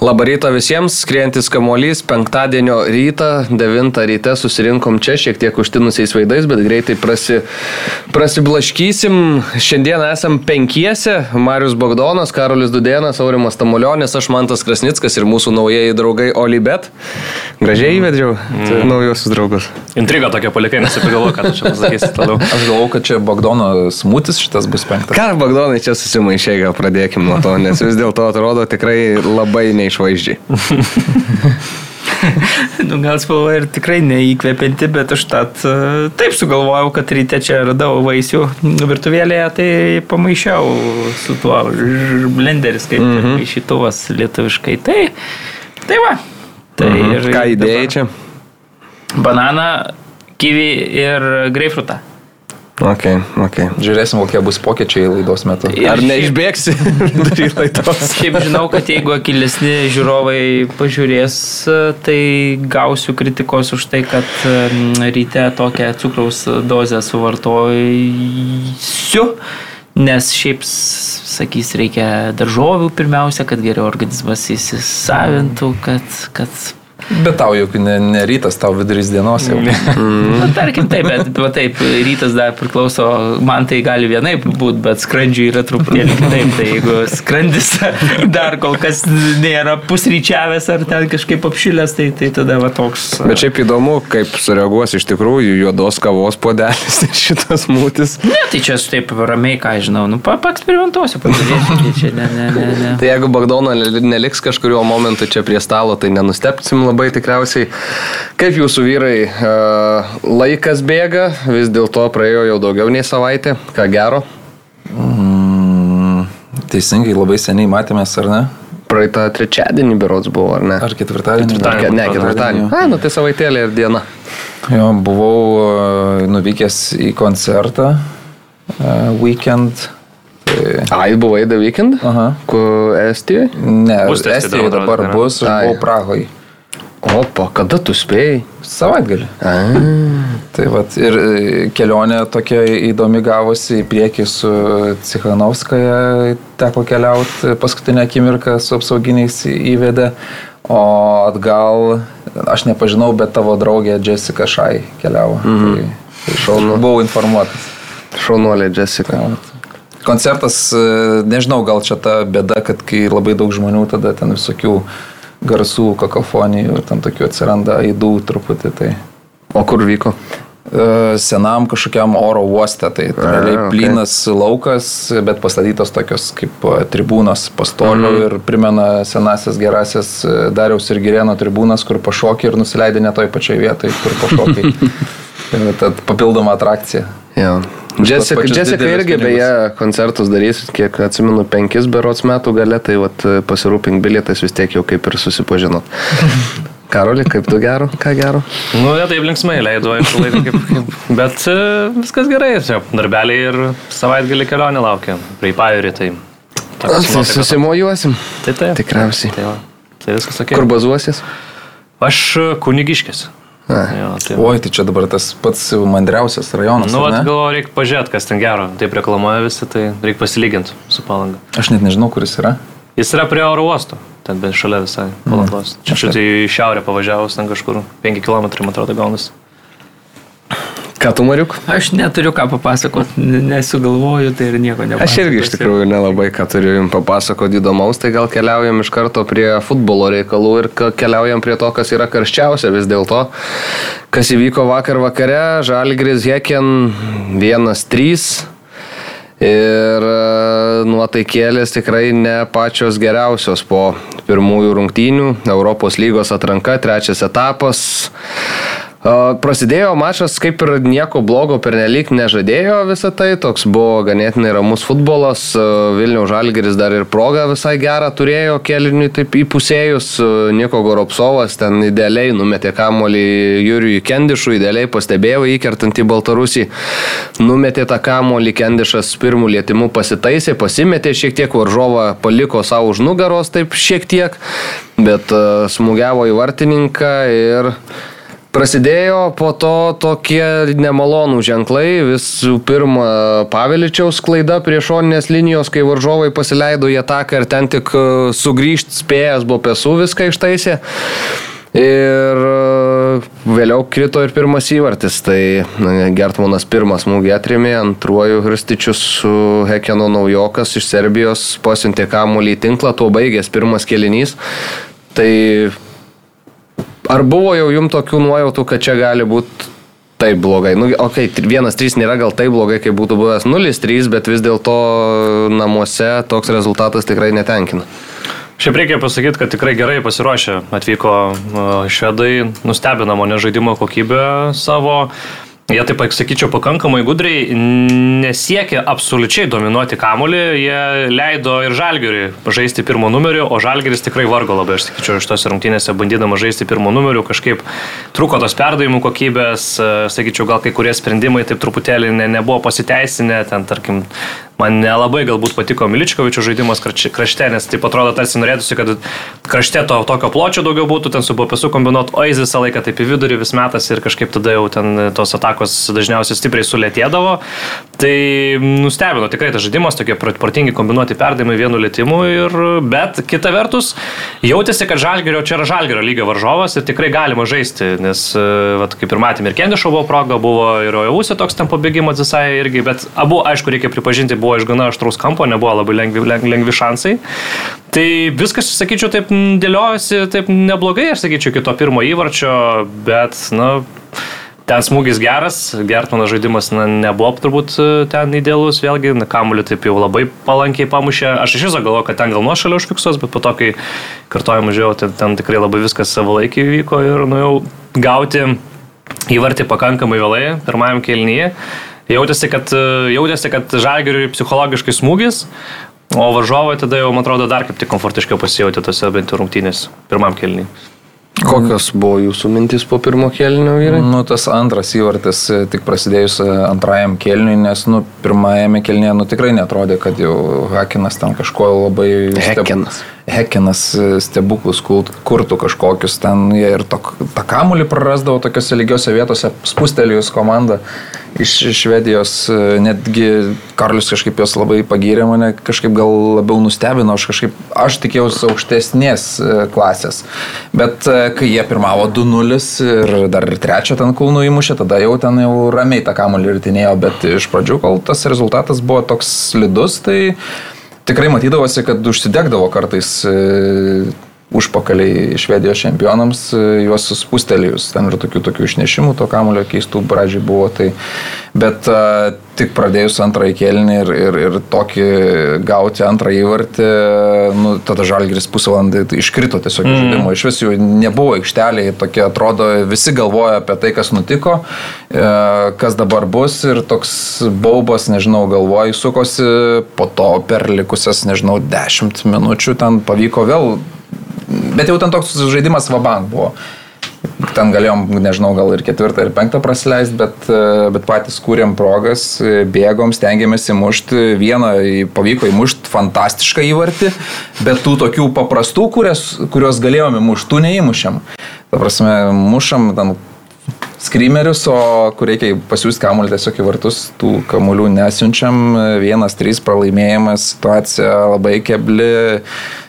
Labą rytą visiems, skrientis kamuolys, penktadienio rytą, 9 ryte susirinkom čia šiek tiek užtinusiais veidais, bet greitai prasi, prasiblaškysim. Šiandien esam penkiese - Marius Bogdonas, Karolis Dudėnas, Aurimas Tamulionis, aš Mantas Krasnickas ir mūsų naujieji draugai Olibet. Gražiai įvedžiau mm. naujosius draugus. Intriga tokia palikai, nes ką tu čia pasakysi toliau. Aš galvoju, kad čia Bogdono smutis šitas bus penktas. Ką Bogdonai čia susimaišė, gal pradėkim nuo to, nes vis dėlto atrodo tikrai labai ne neišvaizdžiai. nu, gal spalva ir tikrai neįkvepianti, bet aš tad e, taip sugalvojau, kad ryte čia radau vaisių virtuvėlėje, tai pamaišiau su tuo blenderis, kaip mm -hmm. šituvas lietuviškai. Tai, tai va. Tai mm -hmm. Ką įdėjai čia? Bananą, gyvį ir greifrutą. Ok, ok. Žiūrėsim, kokie bus pokyčiai laidos metu. Ir Ar neišbėgsi? Šiaip žinau, kad jeigu akilesni žiūrovai pažiūrės, tai gausiu kritikos už tai, kad ryte tokią cukraus dozę suvartoju. Nes šiaip, sakys, reikia daržovių pirmiausia, kad geriau organizmas įsisavintų, kad, kad Bet tau juk ne, ne rytas, tau vidurys dienos jau. Mm. Na, tarkim, taip, bet va, taip, rytas dar priklauso, man tai gali vienaip būti, bet skrandžiui yra truputėlį kitaip. Tai jeigu skrandis dar kol kas nėra pusryčiavęs ar ten kažkaip apšilęs, tai, tai tada va toks. Bet šiaip įdomu, kaip sureaguos iš tikrųjų juodos kavos podelis ir šitas mūtis. Ne, tai čia taip ramiai, ką žinau, nu, pa, paeksperimentuosiu, pažiūrėsiu, tai ne, ne, ne, ne. Tai jeigu Bagdono neliks kažkurio momentu čia prie stalo, tai nenustepsim labai labai tikriausiai. Kaip jūsų vyrai, laikas bėga, vis dėlto praėjo jau daugiau nei savaitė, ką gero? Mm, teisingai, labai seniai matėmės, ar ne? Praeitą trečiadienį berods buvo, ar ne? Ar ketvirtadienį? ketvirtadienį ne, ketvirtadienį. A, nu tai savaitėlė ir diena. Jo, buvau nuvykęs į koncertą uh, weekend. Tai... Ai, buvai The Weekend? Aha. Kur Estijoje? Ne, Estijoje dabar bus, aš buvau Prahoje. Opa, kada tu spėjai? Savaitgalį. Tai vat, ir e, kelionė tokia įdomi gavosi į priekį su Cichanovskaja, teko keliauti paskutinę akimirką su apsauginiais įvedė, o atgal aš nepažinau, bet tavo draugė Jessica Šai keliavo. -hmm. Tai, tai šaunu, buvau informuotas. Šaunuolė Jessica. Ja, koncertas, e, nežinau, gal čia ta bėda, kad kai labai daug žmonių, tada ten visokių uh, garsų, kakofonijų, tam tokių atsiranda aidų truputį. Tai. O kur vyko? E, senam kažkokiam oro uoste, tai realiai okay. plynas laukas, bet pastatytos tokios kaip e, tribūnos pastolių mm. ir primena senasias gerasias e, Dariaus ir Girėno tribūnas, kur pašokė ir nusileidė ne toj pačioj vietoj, kur pašokė. tad papildoma atrakcija. Ja. Jessica, Jessica irgi beje koncertus darys, kiek atsimenu, penkis berots metų gale, tai vat, pasirūpink bilietais vis tiek jau kaip ir susipažinot. Karoli, kaip tu gero, ką gero? Nu, jie taip linksmai leido, aišku, laiką kaip, kaip. Bet e, viskas gerai, čia darbeliai ir savaitgalį kelionė laukia. Prie pajūrį, tai... Tai susimojuosim. Tai taip. Tikriausiai. Tai, va, tai viskas ok. Kur bazuosis? Aš kunigiškis. Jo, tai Oi, tai čia dabar tas pats mandriausias rajonas. Nu, galvoju, reikia pažiūrėti, kas ten gero. Taip reklamuoja visi, tai reikia pasilyginti su palanga. Aš net nežinau, kuris yra. Jis yra prie oro uosto, ten bent šalia visai palangos. Mm. Čia štai į šiaurę pavažiavus, ten kažkur 5 km, man atrodo, gaunasi. Ką tu, Mariuk? Aš neturiu ką papasakoti, nesugalvoju, tai ir nieko nepasakosiu. Aš irgi iš tikrųjų nelabai ką turiu jums papasakoti įdomaus, tai gal keliaujam iš karto prie futbolo reikalų ir keliaujam prie to, kas yra karščiausia vis dėlto. Kas įvyko vakar vakare, Žalgris Heken 1-3. Ir e, nuotaikėlės tikrai ne pačios geriausios po pirmųjų rungtynių. Europos lygos atranka, trečias etapas. Prasidėjo mačas kaip ir nieko blogo pernelyg nežadėjo visą tai, toks buvo ganėtinai ramus futbolas, Vilniaus Žalgeris dar ir progą visai gerą turėjo keliniui taip įpusėjus, Niko Goropsovas ten idealiai numetė kamolį Jurijui Kendišui, idealiai pastebėjo įkertant į Baltarusį, numetė tą kamolį Kendišas pirmų lietimų pasitaisė, pasimetė šiek tiek, varžovą paliko savo už nugaros taip šiek tiek, bet smūgiavo į vartininką ir Prasidėjo po to tokie nemalonų ženklai. Visų pirma, Paveličiaus klaida prie šoninės linijos, kai varžovai pasileido į ataką ir ten tik e, sugrįžti spėjęs buvo pesų viską ištaisė. Ir e, vėliau krito ir pirmas įvartis. Tai na, Gertmanas pirmas smūgį atrėmė, antruoju Hrističius su Hekeno naujokas iš Serbijos pasiuntė kamuolį į tinklą, tuo baigės pirmas kelinys. Tai Ar buvo jau jums tokių nuojautų, kad čia gali būti taip blogai? Nu, okei, okay, vienas trys nėra gal taip blogai, kaip būtų buvęs 0-3, bet vis dėlto namuose toks rezultatas tikrai netenkina. Šiaip reikia pasakyti, kad tikrai gerai pasiruošę atvyko švedai, nustebino mane žaidimo kokybę savo. Jie taip, sakyčiau, pakankamai gudriai nesiekė absoliučiai dominuoti kamulį, jie leido ir žalgeriui žaisti pirmo numeriu, o žalgeris tikrai vargo labai, aš sakyčiau, iš tos rungtynėse bandydama žaisti pirmo numeriu, kažkaip truko tos perdavimų kokybės, sakyčiau, gal kai kurie sprendimai taip truputėlį ne, nebuvo pasiteisinę, ten tarkim Man nelabai galbūt patiko Miličkovičio žaidimas krašte, nes taip atrodo tarsi norėtųsi, kad krašte to tokio pločio daugiau būtų, ten su BPSU kombinuot, o jis visą laiką taip į vidurį vis metas ir kažkaip tada jau ten tos atakos dažniausiai stipriai sulėtėdavo. Tai nustebino tikrai tas žaidimas, tokie protingi kombinuoti perdavimai vienu lėtimu, ir, bet kita vertus jautėsi, kad žalgerio čia yra žalgerio lygio varžovas ir tikrai galima žaisti, nes, vat, kaip ir matėme, ir Kendišo buvo proga, buvo ir Ojavusio toks ten pabėgimas visai irgi, bet abu, aišku, reikia pripažinti, buvo iš gana aštraus kampo, nebuvo labai lengvi, lengvi šansai. Tai viskas, sakyčiau, taip dėliojasi taip neblogai, aš sakyčiau, iki to pirmo įvarčio, bet, na, Ten smūgis geras, Gertmano žaidimas na, nebuvo turbūt ten idealus, vėlgi, kamuolį taip jau labai palankiai pamušė. Aš iš viso galvoju, kad ten gal nuošalio užfiksuos, bet po to, kai kartuojama žiūrėjau, ten, ten tikrai labai viskas savalaikiai vyko ir nu, jau gauti įvartį pakankamai vėlai, pirmajam kelnyje. Jautėsi, kad, jautėsi, kad žalgeriui psichologiškai smūgis, o varžovai tada jau, man atrodo, dar kaip tik komfortiškiau pasijauti tose bent jau rungtynės pirmam kelniui. Kokios buvo jūsų mintis po pirmo kelnio vyrai? Nu, tas antras įvartis e, tik prasidėjus e, antrajam kelniui, nes, nu, pirmajame kelnėje, nu, tikrai netrodė, kad jau Hakinas ten kažko labai... Hekinas. Steb... Hekinas e, stebuklus kurtų kažkokius ten ir to, tą kamulį prarasdavo tokiuose lygiuose vietose, spustelijus komanda iš Švedijos, e, netgi Karlius kažkaip jos labai pagyrė mane, kažkaip gal labiau nustebino, aš kažkaip, aš tikėjausi aukštesnės e, klasės. Bet kai jie pirmavo 2-0 ir dar ir trečią ten kulnų įmušė, tada jau ten jau ramiai tą kamuolį rytinėjo, bet iš pradžių, kol tas rezultatas buvo toks slidus, tai tikrai matydavosi, kad užsidegdavo kartais užpakaliai Švedijos čempionams, e, juos suspustelėjus. Ten ir tokių, tokių išnešimų to kamulio keistų pradžiai buvo. Tai, bet e, tik pradėjus antrąjį kėlinį ir, ir, ir tokį gauti antrąjį įvartį, nu, tada Žalgris pusvalandį iškrito tiesiog mm. žaidimo. Iš vis jų nebuvo aikšteliai, tokie atrodo, visi galvoja apie tai, kas nutiko, e, kas dabar bus ir toks baubas, nežinau, galvoj sukosi, po to per likusias, nežinau, 10 minučių ten pavyko vėl Bet jau ten toks žaidimas vabank buvo. Ten galėjom, nežinau, gal ir ketvirtą ir penktą praleisti, bet, bet patys kūrėm progas, bėgom, stengiamės įmušti. Vieną pavyko įmušti fantastišką įvartį, bet tų tokių paprastų, kurias, kuriuos galėjome įmušti, tų neįmušėm. Ta prasme, mušam ten skrimerius, o kur reikia pasiūsti kamuolį tiesiog į vartus, tų kamuolių nesiunčiam. Vienas, trys pralaimėjimas, situacija labai kebli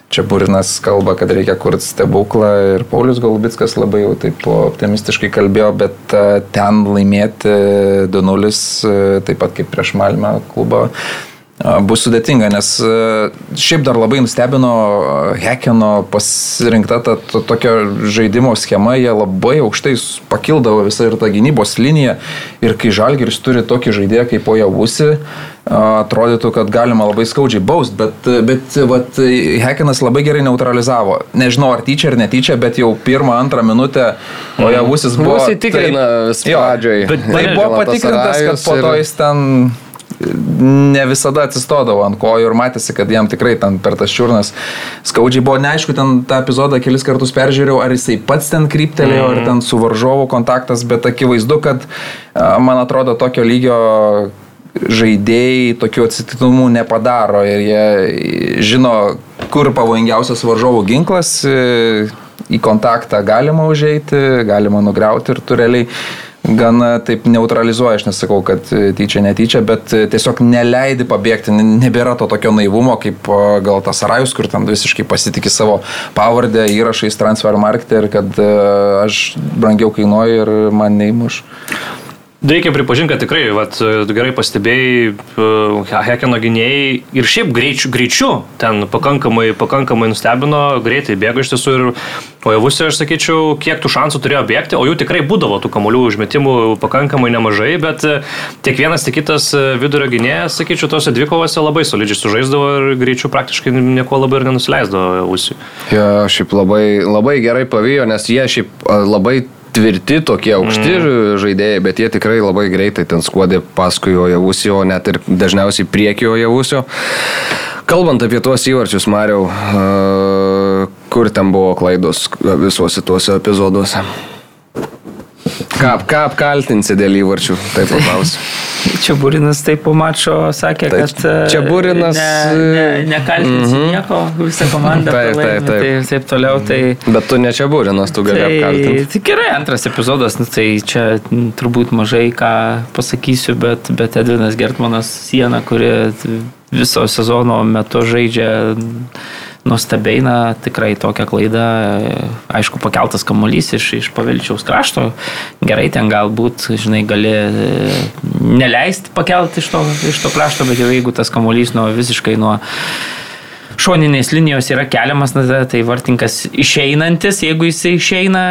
Čia Burinas kalba, kad reikia kurti stebuklą ir Paulius Golubitskas labai jau taip optimistiškai kalbėjo, bet ten laimėti 2-0, taip pat kaip prieš Malmę klubą, a, bus sudėtinga, nes šiaip dar labai nustebino Hekeno pasirinkta ta, ta tokia žaidimo schema, jie labai aukštai pakildavo visą ir tą gynybos liniją ir kai Žalgiris turi tokį žaidėją kaip Ojavusi, atrodytų, kad galima labai skaudžiai baust, bet, bet vat, Hekenas labai gerai neutralizavo. Nežinau, ar tyčia ar netyčia, bet jau pirmą, antrą minutę Ojavusis buvo... Mus įtikrina vis Jo, pradžioj. Bet tai buvo patikrintas, kad po to jis ten ne visada atsistodavo ant kojų ir matėsi, kad jam tikrai ten per tas čiurnas skaudžiai buvo. Neaišku, ten tą epizodą kelis kartus peržiūrėjau, ar jisai pats ten kryptelėjo, ar ten su varžovu kontaktas, bet akivaizdu, kad man atrodo tokio lygio žaidėjai tokių atsitiktinumų nepadaro ir jie žino, kur pavojingiausias varžovų ginklas, e, į kontaktą galima užeiti, galima nugriauti ir tu realiai gana taip neutralizuoja, aš nesakau, kad e, tyčia, netyčia, bet e, tiesiog neleidi pabėgti, nebėra to tokio naivumo, kaip gal tas Rajus, kur ten visiškai pasitikė savo pavardę įrašais transfer marketė ir kad e, aš brangiau kainuoju ir man neįmuš. Reikia pripažinti, kad tikrai, vat, gerai pastebėjai, e, Hekeno gynėjai ir šiaip greičiu, greičiu ten pakankamai, pakankamai nustebino, greitai bėgo iš tiesų ir Ojavusė, aš sakyčiau, kiek tų šansų turėjo bėgti, o jų tikrai būdavo tų kamolių užmetimų pakankamai nemažai, bet e, tiek vienas, tiek kitas e, vidurio gynėjas, sakyčiau, tose dvikovose labai solidžiai sužaisdavo ir greičiu praktiškai nieko labai ir nenusileisdavo Ojavusui. Jo, šiaip labai, labai gerai pavyko, nes jie šiaip a, labai tvirti tokie aukšti mm. žaidėjai, bet jie tikrai labai greitai ten skuodė paskui Ojavusio, net ir dažniausiai priekio Ojavusio. Kalbant apie tuos įvarčius, Mariau, kur ten buvo klaidos visuose tuose epizoduose? Ką, ką apkaltinsi dėl įvarčių, taip paklausiu. Čia Būrinas taip po mačo sakė, Taip, kad e, čia Būrinas, ne, ne, nekaltins mm -hmm. nieko, visa komanda Taip, taip, taip. tai taip toliau. Tai, Bet tu ne čia būrinas, tu gali Tai, apkaltinti. tai gerai, antras epizodas, nu, tai čia turbūt mažai ką pasakysiu, bet, bet Edvinas Gertmanas siena, kuri viso sezono metu žaidžia nuostabiai, na, tikrai tokia klaida, aišku, pakeltas kamuolys iš, iš pavilčiaus krašto, gerai ten galbūt, žinai, gali e, neleisti pakelti iš to, iš to krašto, bet jau jeigu tas kamuolys nuo visiškai nuo šoninės linijos yra keliamas, na, tai vartininkas išeinantis, jeigu jisai išeina,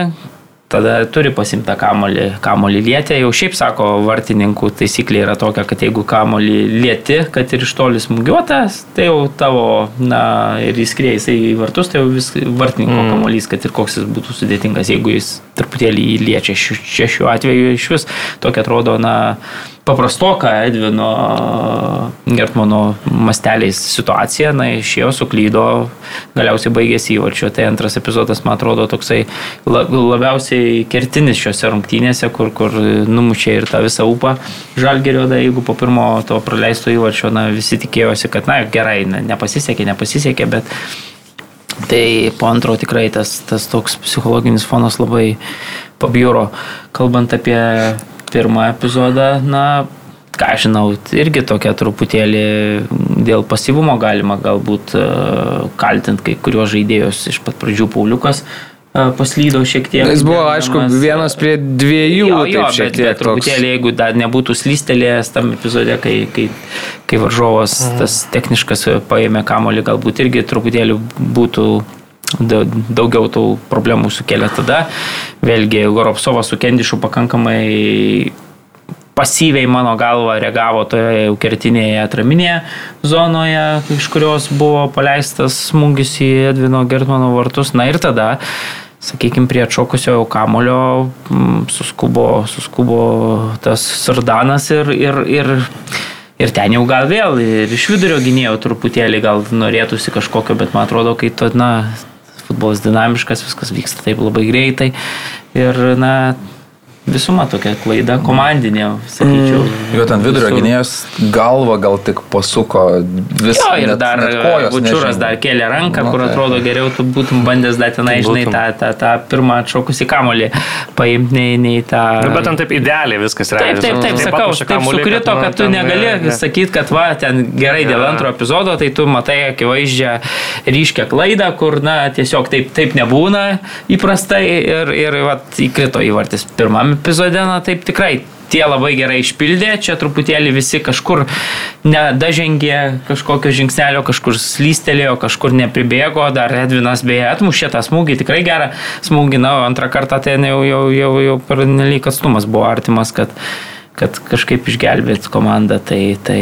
tada turi pasimtą kamolį, kamolį lietę. Jau šiaip sako, vartininkų taisyklė yra tokia, kad jeigu kamolį lieti, kad ir iš toli smūgiuotas, tai jau tavo, na, ir įskrėja jisai į vartus, tai jau vis vartininko mm. kamolys, kad ir koks jis būtų sudėtingas, jeigu jis truputėlį jį liečia. Šiuo, čia šiuo atveju iš vis tokia atrodo, na, paprastoka Edvino Gertmano masteliais situacija, na, išėjo, suklydo, galiausiai baigėsi įvarčio. Tai antras epizodas, man atrodo, toksai la- labiausiai kertinis šiuose rungtynėse, kur, kur numušė ir tą visą upą žalgerio, da, jeigu po pirmo to praleisto įvarčio, na, visi tikėjosi, kad, na, gerai, na, nepasisekė, nepasisekė, bet Tai po antro tikrai tas, tas toks psichologinis fonas labai pabjūro. Kalbant apie pirmą epizodą, na, ką žinau, irgi tokia truputėlį dėl pasyvumo galima galbūt e, kaltinti kai kuriuos žaidėjus. Iš pat pradžių Pauliukas e, paslydo šiek tiek. Jis buvo, aišku, Gerbiamas, vienas prie dviejų, Jo, jo, taip šiek bet, tiek bet truputėlį, jeigu dar nebūtų slystelėjęs tam epizode, kai, kai, kai varžovas tas techniškas paėmė kamolį, galbūt irgi truputėlį būtų daugiau tų problemų sukėlė tada. Vėlgi, Goropsovas su Kendišu pakankamai pasyviai mano galva reagavo toje jau kertinėje atraminėje zonoje, iš kurios buvo paleistas smūgis į Edvino Gertmano vartus. Na ir tada sakykime, prie atšokusio jau kamulio mm, suskubo, suskubo tas sardanas ir, ir, ir, ir ten jau gal vėl ir iš vidurio gynėjo truputėlį gal norėtųsi kažkokio, bet man atrodo, kai to, na, futbolas dinamiškas, viskas vyksta taip labai greitai. Ir, na, visuma tokia klaida komandinė, sakyčiau. Jo ten vidurio Visur. gynėjas galva gal tik pasuko vis. Jo, ir net- dar Bučiūras dar kėlė ranką, Nu, kur tai- atrodo geriau tu būtum bandęs dar tenai, žinai, tą, tą, tą pirmą atšokusį kamolį paimti, nei, nei tą... Nu, bet ten taip idealiai viskas yra. Taip, taip, taip, sakau, taip sukrito, kad tu negali sakyti, kad va, ten gerai dėl antro epizodo, tai tu matai akivaizdžią ryškę klaidą, kur, na, tiesiog taip, taip nebūna įprastai ir, ir va, įkrito įvartis pirmam epizode, na, taip tikrai tie labai gerai išpildė, čia truputėlį visi kažkur nedažengė kažkokio žingsnelio, kažkur slystelėjo, kažkur nepribėgo, dar Edvinas beje atmušė tą smūgį, tikrai gerą smūgį, na, antrą kartą ten jau, jau, jau, jau per nelik atstumas buvo artimas, kad, kad kažkaip išgelbėt komandą, tai, tai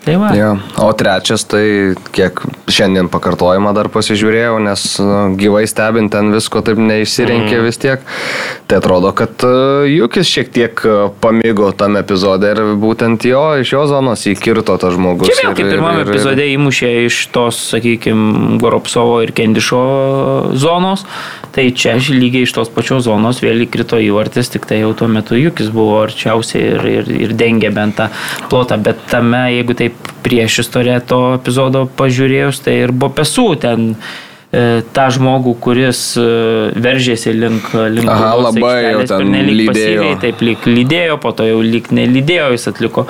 Tai va. Ja. O trečias, tai kiek šiandien pakartojimą dar pasižiūrėjau, nes nu, gyvai stebint ten visko taip neišsirinkė mm. vis tiek. Tai atrodo, kad e, Jukis šiek tiek e, pamigo tam epizode ir būtent jo iš jo zonos įkirto tas žmogus. Čia vėl kaip pirmame epizode įmušė iš tos, sakykime, Goropsovo ir Kendišo zonos, tai čia lygiai iš tos pačios zonos vėl įkrito įvartis, tik tai jau tuo metu Jukis buvo arčiausiai ir, ir, ir dengė bent tą plotą, bet tame, jeigu tai taip prieš istoriją to epizodo pažiūrėjus, tai ir buvo pesų ten e, tą žmogų, kuris e, veržėsi link, link Aha, labai jau ten lydėjo. Pasyviai, taip lyg lydėjo, po to jau lyg nelydėjo, jis atliko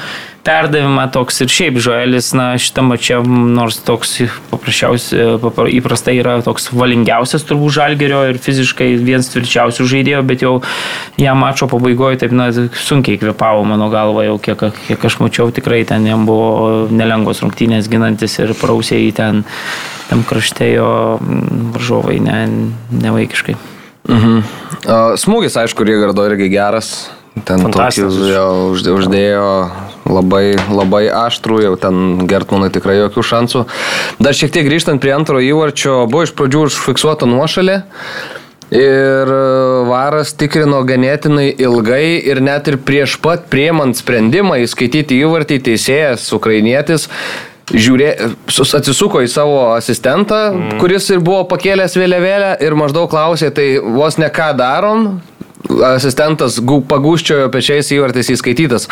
perdavimą toks ir šiaip Žoelis, na, šitą mačią, nors toks paprasčiausiai, įprastai yra toks valingiausias turbūt žalgerio ir fiziškai vienas tvirčiausių žaidėjų, bet jau jam mačo pabaigoje taip, na, sunkiai kvepavo mano galva jau, kiek, kiek aš mačiau, tikrai ten jam buvo nelengvos rungtynės ginantis ir prausė į ten, tam kraštėjo varžovai, ne, nevaikiškai. Mhm. Smūgis, aišku, Rygardo irgi geras. Ten tokius jau uždėjo labai, labai aštrų, jau ten Gertmanui tikrai jokių šansų. Dar šiek tiek grįžtant prie antro įvarčio, buvo iš pradžių užfiksuota nuošalė. Ir e, varas tikrino ganėtinai ilgai ir net ir prieš pat priemant sprendimą įskaityti įvartį teisėjas, ukrainietis, žiūrė, atsisuko į savo asistentą, mm. kuris ir buvo pakėlęs vėliavėlę ir maždaug klausė, tai vos ne ką darom, asistentas pagūščiojo pečiais įvartis įskaitytas.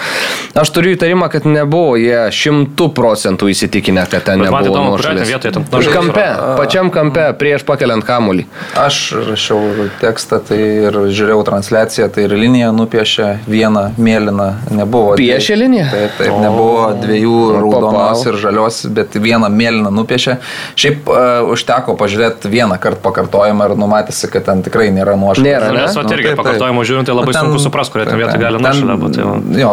Aš turiu įtarimą, kad nebuvo jie šimtų procentų įsitikinę, kad ten Bet nebuvo nuošalės. Už kampe, pačiam kampe, prieš pakeliant kamulį. Aš rašiau tekstą tai ir žiūrėjau transliaciją, tai ir linija nupiešė vieną mėlyną, nebuvo. Piešė liniją? Taip, taip, o, nebuvo dviejų raudonos ir žalios, bet vieną mėlyną nupiešė. Šiaip uh, užteko pažiūrėti vieną kartą pakartojimą ir numatėsi, kad ten tikrai nėra nuošalės. Nėra, ne? Nu, irgi pakartojimą pakartojimo žiūrint, tai labai ten, sunku suprasti, kurioje vietoje gali nušalę būti. Jo,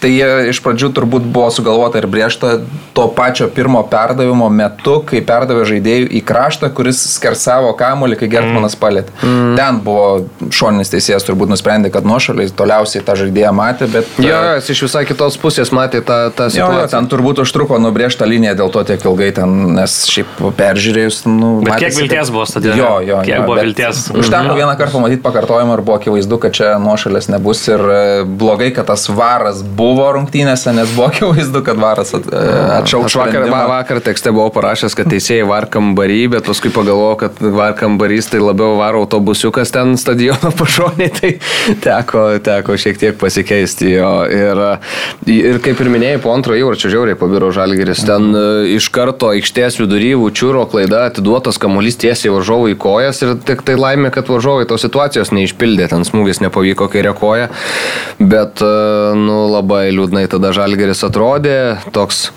Tai jie iš pradžių turbūt buvo sugalvota ir briežta to pačio pirmo perdavimo metu, kai perdavė žaidėjų į kraštą, kuris skersavo kamuolį, kai Gertmanas mm. palėtė. Mm. Ten buvo šoninis teisėjas turbūt nusprendė, kad nuošaliai toliausiai tą žaidėją matė, bet... Jo, jo, jis iš visai kitos pusės matė tą, tą situaciją. Jo, ten turbūt užtruko nubriežtą liniją dėl to tiek ilgai ten, nes šiaip peržiūrėjus... Nu, bet matėsi, kiek vilties buvo stadionė? Jo, jo. Kiek jo, buvo vilties? Užteko mhm. vieną kartą pamatyti pakartojimą ir buvo akivaizdu, kad čia nuošalės nebus ir e, blogai, kad tas varas buvo buvo rungtynėse, nes buvo akivaizdu, kad varas at, e, atšaukė. Aš vakar, va, vakar tekste buvau parašęs, kad teisėjai var kambarį, bet paskui pagalvojau, kad var kambarys tai labiau varo autobusiukas ten stadiono pašonė, tai teko, teko šiek tiek pasikeisti jo. Ir, ir kaip ir minėjai, po antro įvarčio žiauriai pabiro žalgeris. Ten mhm. iš karto aikštės vidury Vučiūro klaida atiduotas kamuolys tiesiai varžovui į kojas ir tik tai laimė, kad varžovai tos situacijos neišpildė, ten smūgis nepavyko kairė koja, bet nu, labai liūdnai tada Žalgeris atrodė, toks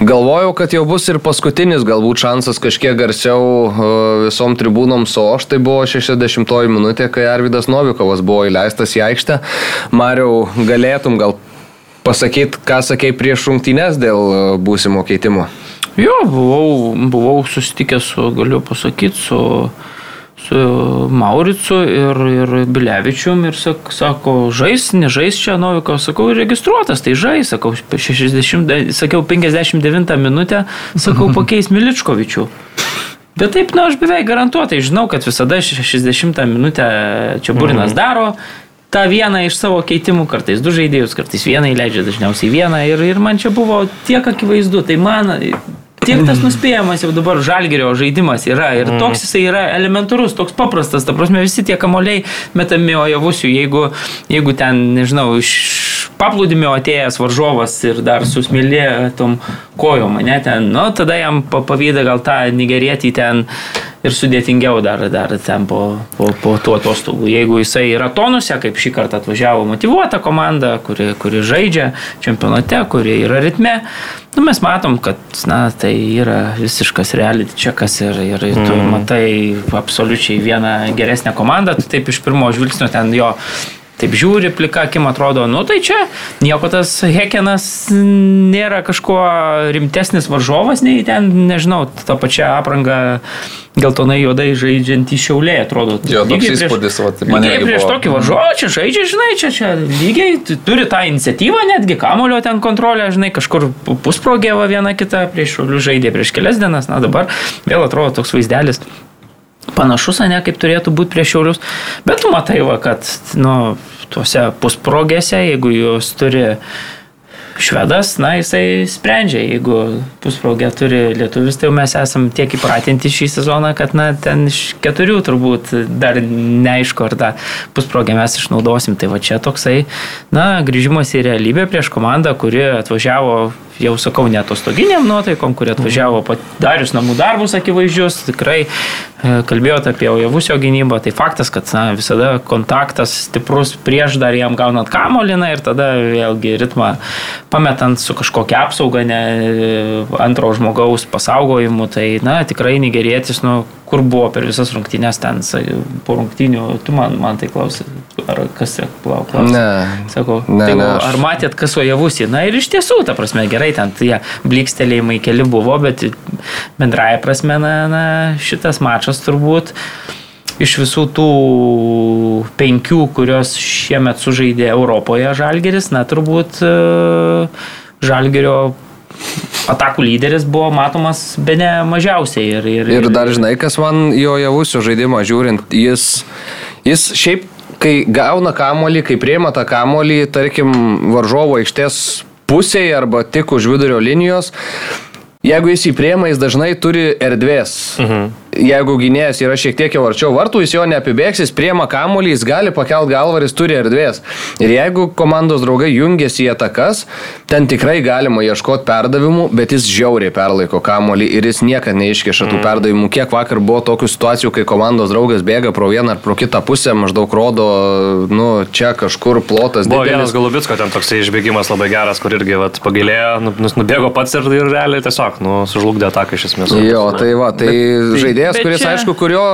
Galvojau, kad jau bus ir paskutinis galbūt šansas kažkiek garsiau e, visom tribūnom, o aš tai buvo 60 minutė, kai Arvidas Novikovas buvo įleistas į aikštę. Mariau, galėtum gal pasakyti, ką sakei prieš rungtynės dėl e, būsimo keitimo? Jo, buvau, buvau susitikęs su, galiu pasakyti, su su Mauricu ir, ir Bilevičium ir sak, sako, žais, nežais čia? Noviko, sakau, registruotas, tai žais, sakau, 60, sakiau, 59 minutę, sakau, pakeis Miličkovičių. Bet taip, na, nu, aš beveik garantuotai žinau, kad visada 60 minutę čia Burinas mhm. daro, tą vieną iš savo keitimų, kartais du žaidėjus, kartais vieną įleidžia, dažniausiai vieną ir, ir man čia buvo tiek akivaizdu, tai man Tiek tas nuspėjamas jau dabar žalgerio žaidimas yra. Ir mhm. toks jisai yra elementarus, toks paprastas, ta prasme visi tie kamoliai metami ojavusių, jeigu, jeigu ten, nežinau, iš paplūdimio atėjęs varžovas ir dar susmėlė tom kojom, ne ten, nu, tada jam pavyda gal tą nigerietį ten ir sudėtingiau dar, dar ten po, po, po tų atostogų. Jeigu jisai yra tonuse, kaip šį kartą atvažiavo motivuota komanda, kuri, kuri žaidžia čempionate, kuri yra ritme, nu, mes matom, kad na, tai yra visiškas reality čekas ir, ir mm. tu matai absoliučiai vieną geresnę komandą, tu taip iš pirmo žvilgsnio ten jo taip žiūri, plika akim atrodo, nu tai čia nieko tas Hekenas nėra kažkuo rimtesnis varžovas, nei ten, nežinau, tą pačią aprangą geltonai juodai žaidžiantį šiaulė, atrodo. Jo, toks įspūdis, vat, lygiai mane irgi prieš buvo. tokį varžovą, čia žaidžia, žinai, čia, čia lygiai turi tą iniciatyvą, netgi kamulio ten kontrolę, žinai, kažkur pusprogėva viena kita, prieš šiaulių žaidė prieš kelias dienas, na dabar vėl atrodo toks vaizdelis. Panašus, ne, kaip turėtų būti prieš šiaulius. Bet tu matai, va, kad, nu, tuose pusprogėse, jeigu jūs turi švedas, na, jisai sprendžia. Jeigu pusprogė turi lietuvis, tai jau mes esam tiek įpratinti šį sezoną, kad, na, ten iš keturių turbūt dar neaišku, ar tą pusprogę mes išnaudosim. Tai va čia toksai, na, grįžimas į realybę prieš komandą, kuri atvažiavo jau sakau, ne atostoginiam nuotaikom, kurie atvažiavo padarius namų darbus akivaizdžius, tikrai e, kalbėjote apie Ojavusio gynybą, tai faktas, kad na, visada kontaktas stiprus prieš dar jam gaunant kamoliną ir tada vėlgi ritmą pametant su kažkokia apsauga, ne e, antro žmogaus pasaugojimu, tai na, tikrai nigerietis, nu, kur buvo per visas rungtynės ten, po rungtynių, tu man, man tai klausai, ar kas čia klausai? Ne. Sakau, Ne, tai ne, aš- ar matėt, kas Ojavusį? Na ir iš tiesų, ta prasme, gerai, ten tie blikstelėjimai keli buvo, bet bendraja prasme, na, na šitas mačas turbūt iš visų tų penkių, kurios šiemet sužaidė Europoje Žalgeris, na turbūt e, Žalgerio atakų lyderis buvo matomas be ne mažiausiai. Ir, ir, Ir dar žinai, kas man jo javusio žaidimą žiūrint, jis, jis šiaip, kai gauna kamolį, kai prieima tą kamolį, tarkim, varžovo aikštės pusėje arba tik už vidurio linijos, jeigu jis jį prieima, jis dažnai turi erdvės. Mhm. Jeigu gynėjas yra šiek tiek jau arčiau vartų, jis jo neapibėgs, jis priema kamolį, jis gali pakelt galvą ir jis turi erdvės. Ir jeigu komandos draugai jungiasi į atakas, ten tikrai galima ieškoti perdavimų, bet jis žiauriai perlaiko kamolį ir jis niekada neiškeša tų perdavimų. Kiek vakar buvo tokių situacijų, kai komandos draugas bėga pro vieną ar pro kitą pusę, maždaug rodo, nu, čia kažkur plotas Buvo didelis. vienas Galubitsko ten toksai išbėgimas labai geras, kur irgi vat, pagailėjo, nu, nus- nubėgo pats ir, ir realiai tiesiog nu, sužlugdė ataką iš esmės. Jo, tai va, tai žaidėjas, bet kuris, čia- aišku, kurio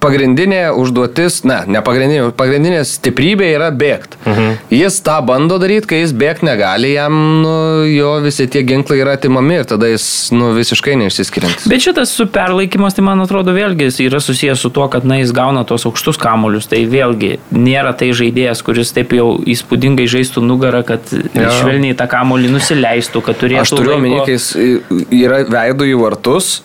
pagrindinė užduotis, ne, ne pagrindinė, pagrindinė stiprybė yra bėgti. Mhm. Jis tą bando daryti, kai jis bėgti negali, jam nu, jo visi tie ginklai yra atimami ir tada jis nu, visiškai neišsiskiriantis. Bet šitas su perlaikymas, tai man atrodo, vėlgi yra susijęs su tuo, kad na, jis gauna tos aukštus kamuolius. Tai vėlgi nėra tai žaidėjas, kuris taip jau įspūdingai žaistų nugarą, kad Jo. švelniai tą kamuolį nusileistų, kad turėtų... Aš turiu omeny, kai jis yra veidų į vartus.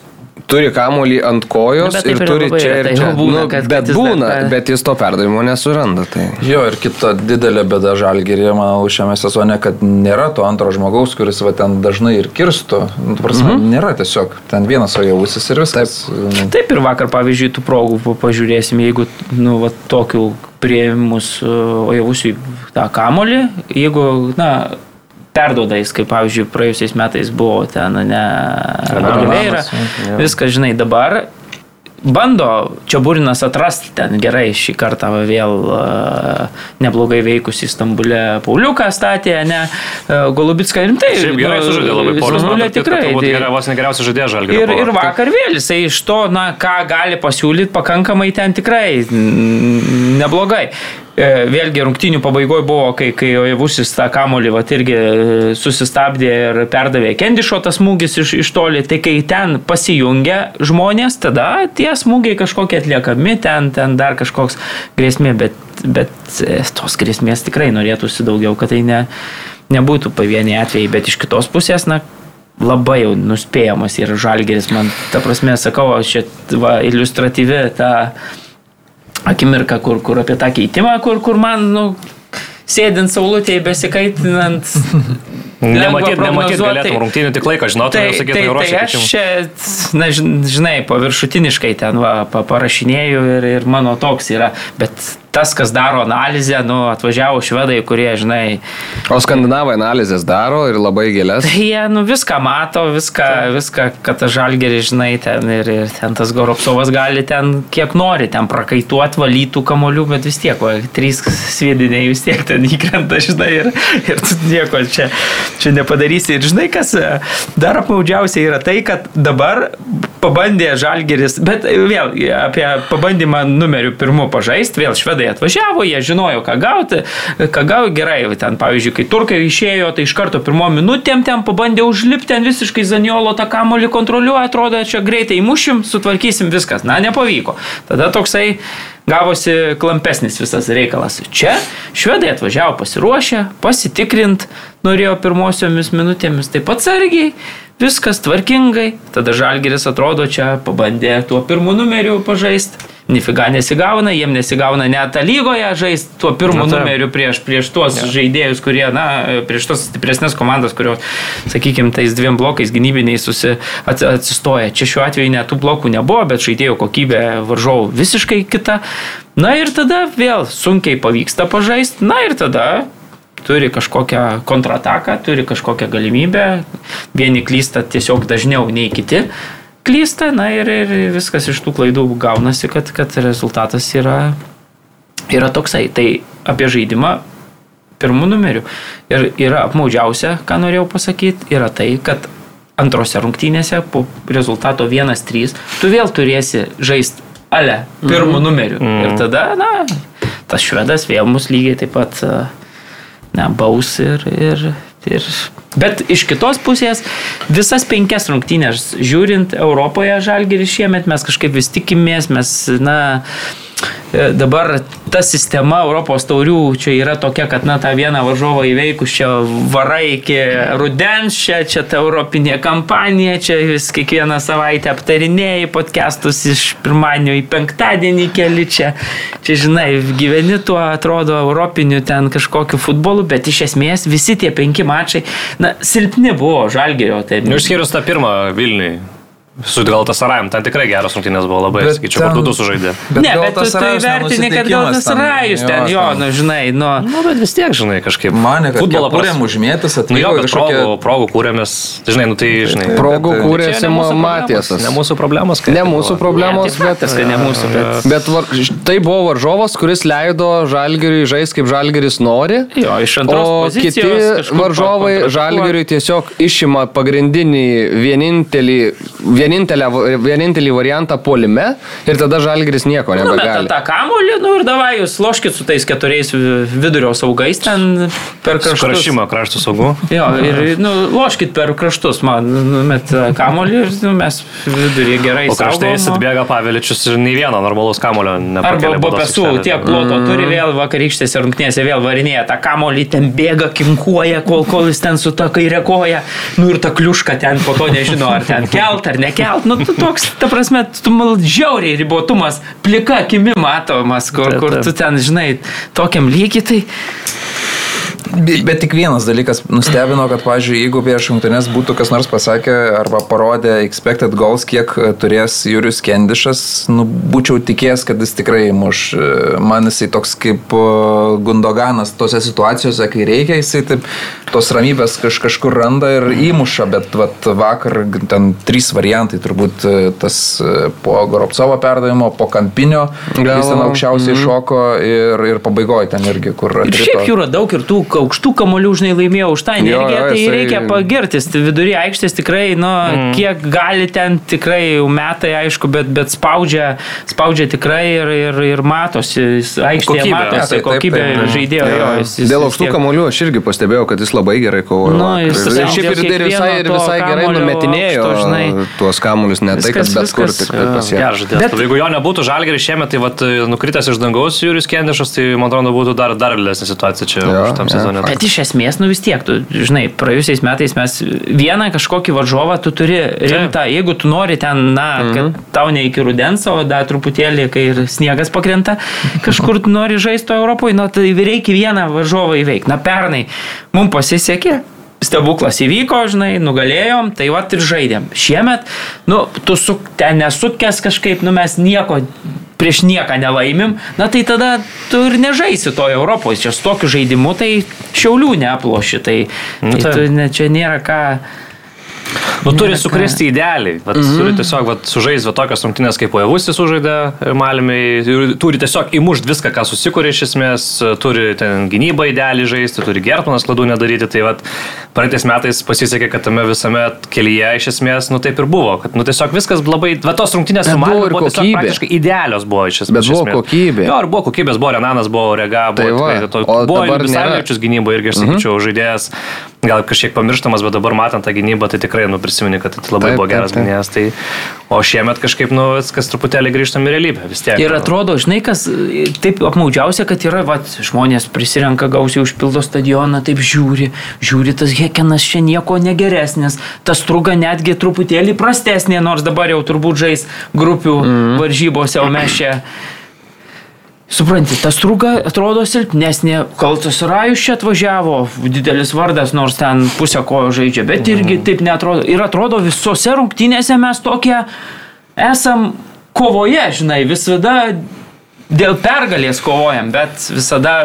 Turi kamuolį ant kojos Nu, ir turi čia ir čia. būna, nu, kad- kad bet jis dar būna, tą- bet jis to perdavimo nesuranda. Tai. Jo, ir kita didelė bėda žalgerė, manau, šiame sezone, kad nėra to antro žmogaus, kuris va ten dažnai ir kirstų. Nu, prasme, mm -hmm. Nėra tiesiog. Ten vienas ojavusis ir viskas. Taip. Taip ir vakar, pavyzdžiui, tų progų pa- pažiūrėsim, jeigu, nu, va, tokių prieimus ojavusių tą kamolį, jeigu, na, perdoda jis, kaip pavyzdžiui, praėjusiais metais buvo ten, ne, Oliveira, viskas, žinai, dabar bando čia Būrinas atrasti ten gerai šį kartą vėl e, neblogai veikusi Stambulė Pauliuką statė, ne, e, Golubitską rimtai. Šiaip gerai sužaidė labai Paulius. Stambulė tikrai. Tai- geriausias, vos negeriausias žaidėjas žalgiai. Ir, ir vakar vėl jisai iš to, na, ką gali pasiūlyti, pakankamai ten tikrai neblogai. E, Vėlgi rungtinių pabaigoje buvo, kai, kai Ojavusis tą kamolį vat, irgi e, susistabdė ir perdavė Kendišo tas smūgis iš, iš toli. Tai kai ten pasijungia žmonės, tada tie smūgiai kažkokie atliekami, ten, ten dar kažkoks grėsmė, bet, bet e, tos grėsmės tikrai norėtųsi daugiau, kad tai ne, nebūtų pavieniai atvejai, bet iš kitos pusės, na, labai jau nuspėjamas ir žalgeris, man, ta prasme, sakau, čia va, iliustratyvi ta akimirka, kur, kur apie tą keitimą, kur, kur man, nu, sėdint saulutėje, besikaitinant. Nematyt, nematyt galėtum tai- rungtynių, tik laiko žinotum Tai, tai, tai ruošiu. aš čia, na, žin- žinai, paviršutiniškai ten va, pa- parašinėju ir, ir mano toks yra, bet tas, kas daro analizę, nu, atvažiavo švedai, kurie, žinai, O skandinavai analizės daro ir labai gėlės. Tai jie nu, viską mato, viską, viską kad tas žalgerį, žinai, ten ir, ir ten tas Goropsovas gali ten kiek nori, ten prakaituoti, valytų kamolių, bet vis tiek, va, trys sviediniai vis tiek ten įkrenta, žinai, ir, ir tu nieko čia, čia nepadarysi. Ir žinai, kas e, dar apmaudžiausia yra tai, kad dabar pabandė žalgeris, bet vėl apie pabandymą numeriu pirmu pažaisti, vėl švedai lietuviai atvažiavo, jie žinojo, ką gauti, ką gauti gerai. Ten, pavyzdžiui, kai turkai išėjo, tai iš karto pirmo minutėm ten pabandė užlipti, ten visiškai Zaniolo tą kamolį kontroliuoja, atrodo, čia greitai mušim, sutvarkysim viskas. Na, nepavyko. Tada toksai gavosi klampesnis visas reikalas. Čia švedai atvažiavo pasiruošę, pasitikrint, norėjo pirmosiomis minutėmis taip pat sargiai viskas tvarkingai, tada Žalgeris atrodo čia pabandė tuo pirmu numeriu pažaisti. Nifiga nesigauna, jiem nesigauna net lygoje žaisti tuo pirmu Na, numeriu prieš, prieš tuos ja. žaidėjus, kurie, na, prieš tos stipresnės komandas, kurios, sakykime, tais dviem blokais gynybiniai susi, ats- atsistoja. Čia šiuo atveju net tų blokų nebuvo, bet žaidėjų kokybė varžovų visiškai kita. Na ir tada vėl sunkiai pavyksta pažaisti, na ir tada turi kažkokią kontrataką, turi kažkokią galimybę, vieni klysta tiesiog dažniau nei kiti klysta, na ir, ir viskas iš tų klaidų gaunasi, kad, kad rezultatas yra, yra toksai. Tai apie žaidimą pirmų numerių. Ir yra apmaudžiausia, ką norėjau pasakyti, yra tai, kad antrose rungtynėse po rezultato 1-3 tu vėl turėsi žaisti ale pirmų numerių. Mhm. Ir tada, na, tas švedas vėl mus lygiai taip pat e, na, baus ir, ir, ir. Bet iš kitos pusės, visas penkias rungtynės žiūrint Europoje žalgerį šiemet, mes kažkaip vis tikimės, mes, na, e, dabar ta sistema Europos taurių čia yra tokia, kad, na, tą vieną varžovą įveikus čia varai iki rudens, čia, čia ta europinė kampanija, čia vis kiekvieną savaitę aptarinėjai podcastus iš pirmadienio į penktadienį keli čia, čia, žinai, gyveni tuo, atrodo, europiniu ten kažkokiu futbolu, bet iš esmės visi tie penki mačai, na, silpni buvo žalgerio. Tai, Nu, išskyrus tą pirmą Vilniui. Su gal tas Sarajam, ten tikrai geros rungtynės buvo labai, Bet sakyčiau, du sužaidė. ne, gal bet tu tai vertini, kad gal tas rajus ten, jo, ten. nu, žinai, nu. Nu, bet vis tiek, žinai, kažkaip. Mane, kad futbolo kepurėm pras- užmėtis Nu jo, atvyko bet kažkokia... progų, progų kūrėmės, žinai, nu tai, žinai. Progų bet, e, kūrėsi čia ne mūsų Matiesas. problemos, Ne mūsų problemos. Ne mūsų problemos, Ne, tai bet, kad ne mūsų, bet- bet var, tai buvo varžovas, kuris leido žalgeriui žaisti kaip žalgeris nori. Jo, iš antros O pozicijos kiti varžovai žalgeriui tiesiog išima pagrindinį vienintelį, vienintelį variantą polime ir tada žalgeris nieko nebegali. tą kamolį, nu ir davai jūs loškit su tais keturiais vidurio saugais ten per kraštus. Krašymą kraštų saugų. Jo, ir nu, loškit per kraštus, man numet kamolį ir nu, mes vidurį gerai O kraštai saugom. atbėga Paveličius ir nei vieno normalaus kamulio Arba nepakėlė. po baudos pesų aikštelėje. tiek ploto turi vėl vakarykštėse rungtynėse vėl varinėja tą kamolį, ten bėga, kinkuoja, kol, kol jis ten su ta kairė koja. Nu ir ta kliuška ten po to nežino, ar ten kelt ar nekelt. Nu tu toks, ta prasme, tu mal žiauriai ribotumas, plika akimi matomas, kur, kur tu ten, žinai, tokiam lygiai tai... Bet tik vienas dalykas nustebino, kad, pavyzdžiui, jeigu prieš rungtynės būtų kas nors pasakę arba parodė expected goals, kiek e, turės Jūrius Kendišas, nu, būčiau tikėjęs, kad jis tikrai muš. E, Man jisai toks kaip e, Gundoganas tose situacijose, kai reikia, jisai taip tos ramybės kaž, kažkur randa ir įmuša, bet vat, vakar ten trys variantai, turbūt tas po Goropcovo perdavimo, po kampinio, Gal- jis ten aukščiausiai šoko ir, ir pabaigoje ten irgi, kur... Ir šiaip jų yra daug ir tų aukštų kamolių, žinai, laimėjo už tą energiją, tai jisai- reikia pagirtis. Tai vidury aikštės tikrai, nu, mm. kiek gali ten tikrai jau metai, aišku, bet, bet spaudžia, spaudžia tikrai ir, ir, ir matosi, aikštėje Kokybė. matosi, taip, kokybė žaidėjo. Jo, jis, jis, Dėl aukštų tiek- kamolių aš irgi pastebėjau, kad jis labai gerai kovojo. Nu, jis ir dėl šiaip ir, ir visai, ir visai to gerai numetinėjo aukšto, žinai. tuos kamuolius, ne tai, kad Viskas- bet kur viskas, tik tai pasiekė. Bet-. Jeigu jo nebūtų žalgeris šiemet, tai vat, nukritęs iš dangaus Jūrius Kendišas, tai man atrodo būtų dar, dar lėsnė situacija čia Jo, šitam jo. Sezonui. Bet iš esmės, nu vis tiek, tu, žinai, praėjusiais metais mes vieną kažkokį varžovą tu turi rimtą, jeigu tu nori ten, na, kad tau ne iki rudens, o dar truputėlį, kai ir sniegas pakrenta, kažkur tu nori žaisti Europoje, nu, tai reikia vieną varžovą įveikti. Na, pernai mums pasisekė. Stebuklas įvyko, žinai, nugalėjom, tai va ir žaidėm. Šiemet, nu, tu su, ten nesukės kažkaip, nu, mes nieko prieš nieką nelaimim, na tai tada tu ir nežaisi to Europoje. Čia su tokiu žaidimu tai šiaulių neaploši. Tai, Nu, tai taip. tu, ne, čia nėra ką. Nu, turi sukrėsti idealiai. Vat, mm -hmm. Turi tiesiog vat, sužaisti tokias rungtynės, kaip Ojavusis sužaidė Malimiai. Turi tiesiog įmušti viską, ką susikūrė iš esmės. Turi ten gynybą idealiai žaisti, turi Gertonas kladų nedaryti. Tai vat, praeitais metais pasisekė, kad tame visame kelyje iš esmės, nu taip ir buvo. Kad, nu, tiesiog viskas labai... Va, tos rungtynės su Malimiai buvo tiesiog praktiškai idealios buvo iš esmės. Bet buvo kokybė. Jo, ir buvo kokybės, buvo Renanas, buvo Rega, buvo, Tai va, tikrai, to, buvo ir visai nėra. Levičius gynybo irgi, aš sakyčiau, mm -hmm. žaidėjas, gal kažkiek pamirštamas, bet dabar matant tą gynybą, tai tikrai, nu, prisimeni, kad tai labai Taip, buvo geras gynėjas. Tai, o šiemet kažkaip, nu, viskas truputėlį grįžtam į realybę vis tiek. Ir atrodo, žinai, kas taip apmaudžiausia, kad yra, va, žmonės prisirenka gausiai užpildo stadioną, taip žiūri, žiūri, tas Hekenas čia nieko negeresnis, tas truga netgi truputėlį prastesnė, nors dabar jau turbūt žais grupių mm. varžybose, o mes čia... Supranti, tas truga atrodo silpnesnė, kaltas rajus čia atvažiavo, didelis vardas, nors ten pusę kojo žaidžia, bet irgi taip netrodo. Ir atrodo visose rungtynėse mes tokie esam kovoje, žinai, visada dėl pergalės kovojam, bet visada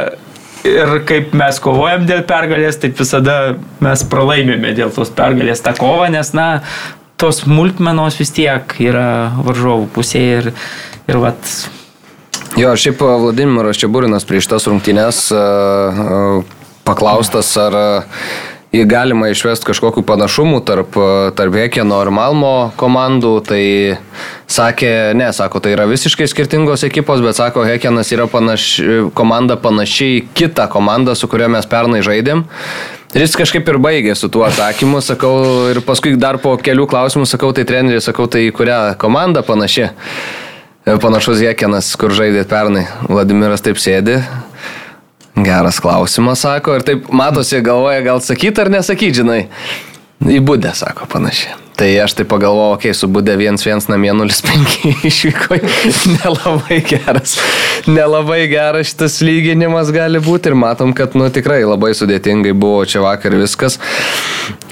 ir kaip mes kovojam dėl pergalės, taip visada mes pralaimime dėl tos pergalės tą kovą, nes, na, tos smulkmenos vis tiek yra varžovų pusėje ir, ir vat, Jo, šiaip a, Vladimiras Čiaburinas prieš tas rungtynes a, a, paklaustas, ar jį galima išvesti kažkokiu panašumu tarp, tarp Hekeno ir Malmo komandų, tai sakė, ne, sako, tai yra visiškai skirtingos ekipos, bet sako, Hekenas yra panaš, komanda panašiai kitą komandą, su kuria mes pernai žaidėm. Ir jis kažkaip ir baigė su tuo atsakymu, sakau, ir paskui dar po kelių klausimų sakau, tai treneriui, sakau, tai kurią komandą panaši. Panašus Jekenas, kur žaidėt pernai. Vladimiras taip sėdi. Geras klausimas, sako. Ir taip matosi, galvoja, gal sakyti ar nesakyti, žinai. Į būdę, sako panašiai. Tai aš tai pagalvojau, okei, okay, su būdė 1-1 namie 0-5 išvyko. Nelabai geras. Nelabai geras šitas lyginimas gali būti ir matom, kad, nu, tikrai labai sudėtingai buvo čia vakar viskas.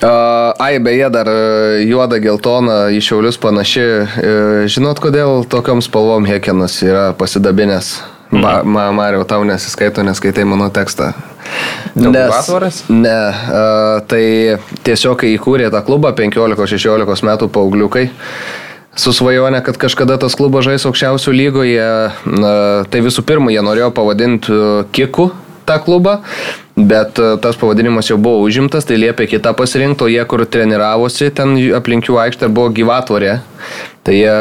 Uh, ai, beje, dar uh, juoda geltona į šiaulius panaši. Uh, žinot, kodėl tokiom spalvom Hekenas yra pasidabinęs? Ba, ma, Mario, tau nesiskaito, neskaitai mano tekstą. Dėl atvaras? Ne, uh, tai tiesiog kai įkūrė tą klubą 15-16 metų paaugliukai, su svajonė, kad kažkada tas klubas žais aukščiausių lygoje, uh, tai visų pirma, jie norėjo pavadinti Kiku tą klubą, bet uh, tas pavadinimas jau buvo užimtas, tai liepė kitą pasirinkti, o jie, kur treniravosi, ten aplink jų aikštę buvo gyvatvorė. Tai jie,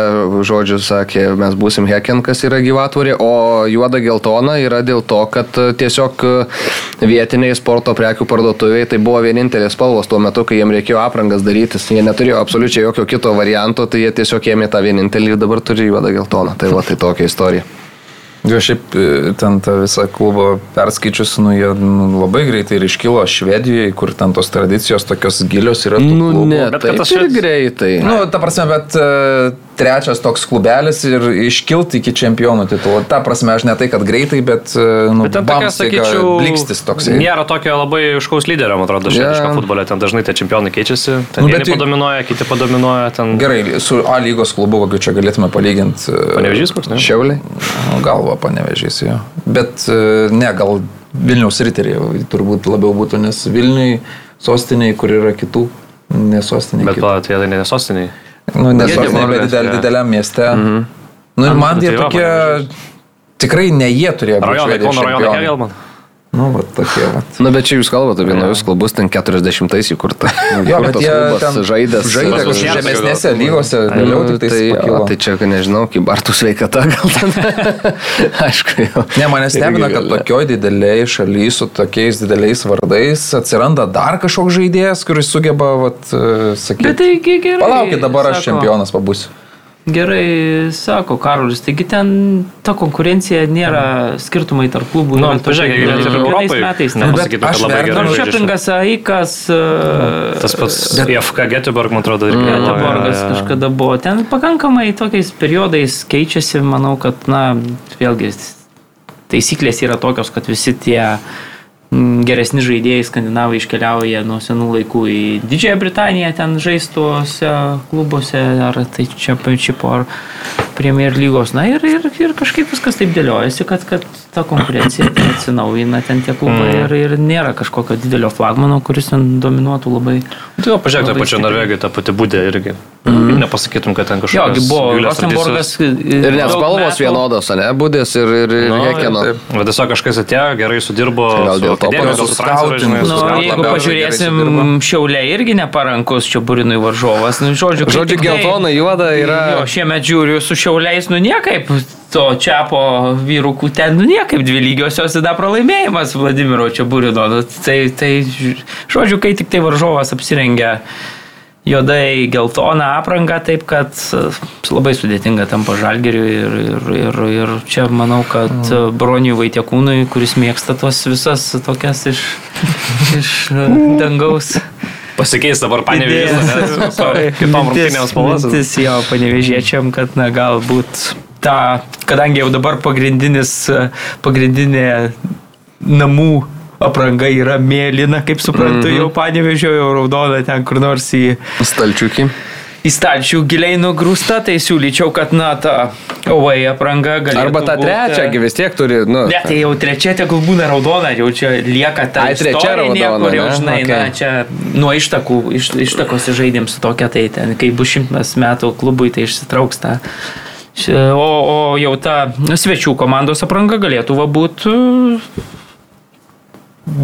žodžiu, sakė, mes būsim Heken, kas yra gyvatvorė, o juoda geltona yra dėl to, kad uh, tiesiog uh, vietiniai sporto prekių parduotuviai tai buvo vienintelės spalvos tuo metu, kai jiem reikėjo aprangas darytis. Jie neturėjo absoliučiai jokio kito varianto, tai jie tiesiog ėmė tą vienintelį ir dabar turi juodą geltoną. Tai va, tai tokia istorija. Jo, šiaip e, ten tą visą klubą perskaičius, nu, jie nu, labai greitai ir iškilo Švedijoje, kur ten tos tradicijos tokios gilios yra. Nu, klubų. ne, Bet tai kad tas ir greitai. Nu, ta prasme, bet uh, trečias toks klubelis ir iškilti iki čempionų titulo. Ta prasme, aš ne tai, kad greitai, bet, uh, nu, Bet ten tokia, sakyčiau, blikstis toks. Nėra tokio labai iškaus lyderio, man atrodo, švediško Jo. futbole. Ten dažnai tie čempionai keičiasi. Ten Nu, vieni padominuoja, kiti padominuoja. Ten... Gerai, su A lygos klubu, kokiu čia galėtume palyginti. uh, Panevežys koks, ne? Šiauliai. Nu, Galva panevežys jo. Bet e, ne, gal Vilniaus riteriai turbūt labiau būtų, nes Vilniui sostiniai, kur yra kitų, nesostiniai. Bet pala, tai jie nesostiniai. Nu, nesostiniai, Göteborgas, bet didel, dideliam mieste. Mhm. Nu ir man jie tai tokie, tikrai ne jie turėjo būti. Rajonai, Kauno rajonai čempionai. Nu, va, tokie, va. Na, bet čia jūs kalbate apie naujus klubus, ten 40-ais įkurta. Jo, bet jie žaidė Jacko žemesnėse lygose, vėliau tik tai tai, tai čia, kad nežinau, kaip Bartų sveikata gal ten. Aišku, jau. Ne, mane stebina, Irgi kad tokioj dideliai šalyje su tokiais dideliais vardais atsiranda dar kažkoks žaidėjas, kuris sugeba, vat, e, sakyti. Bet taigi gerai. Palaukit, dabar aš čempionas pabūsiu. Gerai, sako Karolis, taigi ten ta konkurencija nėra skirtumai tarp klubų. Nu, yra tokie pažiūrėk, net ir Europai. metais. Ne, pasakytum, kad labai gerai. Šepingas Aikas, e, Tas pats FK Göteborg, man atrodo, irgi. Göteborgas jo, jo. kažkada buvo. Ten pakankamai tokiais periodais keičiasi, manau, kad, na, vėlgi, taisyklės yra tokios, kad visi tie mm, geresni žaidėjai skandinavai iškeliauja nuo senų laikų į Didžiąją Britaniją, ten žaistuose klubuose, ar tai čia pačipo, ar Premier lygos. Na ir, ir, ir kažkaip viskas taip dėliojasi, kad, kad ta konkurencija ten atsinaujina ten tie klubai Mm. ir, ir nėra kažkokio didelio flagmano, kuris ten dominuotų labai. Tai jau pažiūrėk, pačia stipriai. Norvegija, ta pati būdė irgi. Mm. Nepasakytum, kad ten Jo, kažkokios... gi buvo Rosenborgas. Ir net spalvos vienodos, ne? Budės ir, ir, ir Nu, Hekeno. Bet tiesiog kažkas atėjo, gerai sudirbo. Gal su dėl to gal su su Nu, jeigu pažiūrėsim, šiauliai irgi neparankus čia burinui varžovas. Nu, žodžiu, Žodžiu, tai- geltona, juoda yra. Jo, šiemet žiūriu su šiauliais, nu niekaip. To čiapo vyrukų ten, nu niekaip dvi lygiosios tada pralaimėjimas Vladimiro čia burino. Nu, Tai, tai, žodžiu, kai tik tai varžovas apsirengia juodai geltoną aprangą, taip kad e, labai sudėtinga tampa žalgeriui ir, ir, ir, ir čia manau, kad mm. Broniui Vaitiekūnui, kuris mėgsta tos visas tokias iš, iš e, dangaus. Pasikeis dabar panevėžys. Kitom rungtynėm spalvas. Mintis jo panevežėčiam, kad na galbūt ta, kadangi jau dabar pagrindinis, pagrindinė namų apranga yra mėlyna, kaip suprantu, mm -hmm. jau panevežio, jau raudona ten kur nors į, Stalčiukį. Į stalčių giliai nugrūsta, tai siūlyčiau, kad na ta ovai apranga galėtų Arba tą būt, trečią, gi vis tiek turi, nu. Ne, tai jau trečia tegul būna raudona, jau čia lieka ta Ai, trečia raudona, kur jau, žinai, Okay. na, čia nuo ištakų, iš, ištakos žaidėm su tokia, tai ten, kai bus šimtas metų klubui, tai išsitrauks tą. O, o jau ta svečių komandos apranga galėtų būti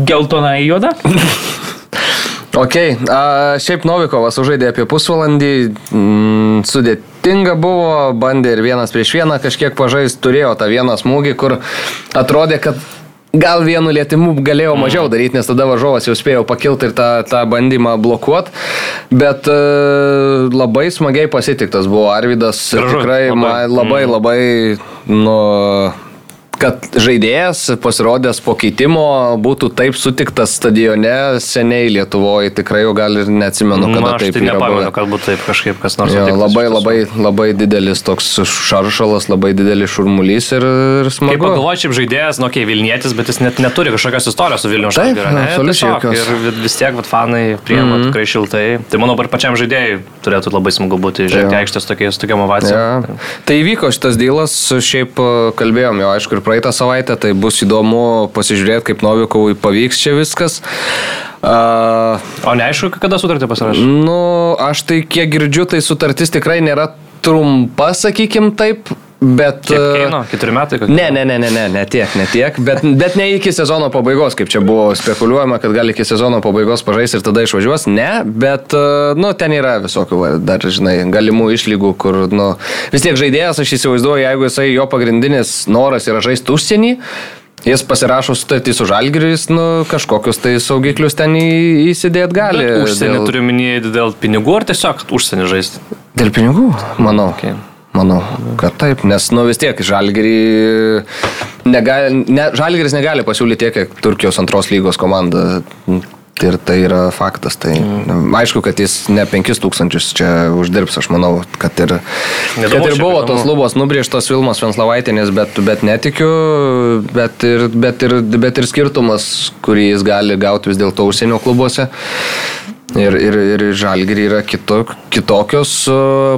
geltona į juodą. Ok, a, šiaip Novikovas sužaidė apie pusvalandį, mm, sudėtinga buvo, bandė ir vienas prieš vieną kažkiek pažaisti, turėjo tą vieną smūgį, kur atrodė, kad gal vienu lietimu galėjo mažiau daryti, nes tada varžovas jau spėjo pakilti ir tą, tą bandymą blokuoti, bet e, labai smagiai pasitiktas buvo Arvidas, Gražu, tikrai labai. labai, labai, labai nu, kad žaidėjas pasirodęs po keitimo būtų taip sutiktas stadione seniai Lietuvoje, tikrai jau gal ir neatsimenu, kada Na, aš taip tai yra nepamenu, kad būtų taip kažkaip kas nors Jo, labai, labai, labai didelis toks šaršalas, labai didelis šurmulys ir, ir Kaip smagu. pagalvoju, šiaip žaidėjas, nu, kai Vilnietis, bet jis net neturi kažkokios istorijos su Vilnius ne? absoliučiai. Ir vi- vis tiek vat, fanai priema mm -hmm. tikrai šiltai. Tai manau, ir pačiam žaidėjui turėtų labai smagu būti žengti aikštės tokiais tokiam ovacijom. Ja. Tai įvyko šitas dylas, šiaip kalbėjom jau, aišku, ir praeitą savaitę, tai bus įdomu pasižiūrėti, kaip Novikovui pavyks čia viskas. Uh, O neaišku, kada sutartį pasirašė? Nu, aš tai kiek girdžiu, tai sutartis tikrai nėra trumpa, sakykim taip, bet... Kiek e, keino? Keturi metai? kokie? Ne, ne, ne, ne, ne, ne tiek, ne tiek, bet, bet ne iki sezono pabaigos, kaip čia buvo spekuliuojama, kad gali iki sezono pabaigos pažais ir tada išvažiuos. Ne, bet, e, nu, ten yra visokių, dar, žinai, galimų išlygų, kur, nu, vis tiek žaidėjas, aš įsivaizduoju, jeigu jisai jo pagrindinis noras yra žaisti užsienį, Jis pasirašo sutartį su žalgiriais, nu, kažkokius tai saugiklius ten įsidėt gali. Bet Užsienį dėl- turiu minėti dėl pinigų ar tiesiog užsienį žaisti? Dėl pinigų, manau. Okay. Manau, kad taip, nes nu vis tiek žalgerį negali, ne, žalgeris negali pasiūlyti tiek, kiek Turkijos antros lygos komanda. Ir tai yra faktas. Tai, mm. Aišku, kad jis ne 5000 čia uždirbs, aš manau, kad ir, Nedaug kad ir buvo tos lubos nubrėžtos Vilmos Venslavaitinės, bet, bet netikiu, bet ir, bet, ir, bet ir skirtumas, kurį jis gali gauti vis dėlto užsienio klubuose. Ir, ir, ir žalgiriai yra kitok, kitokios,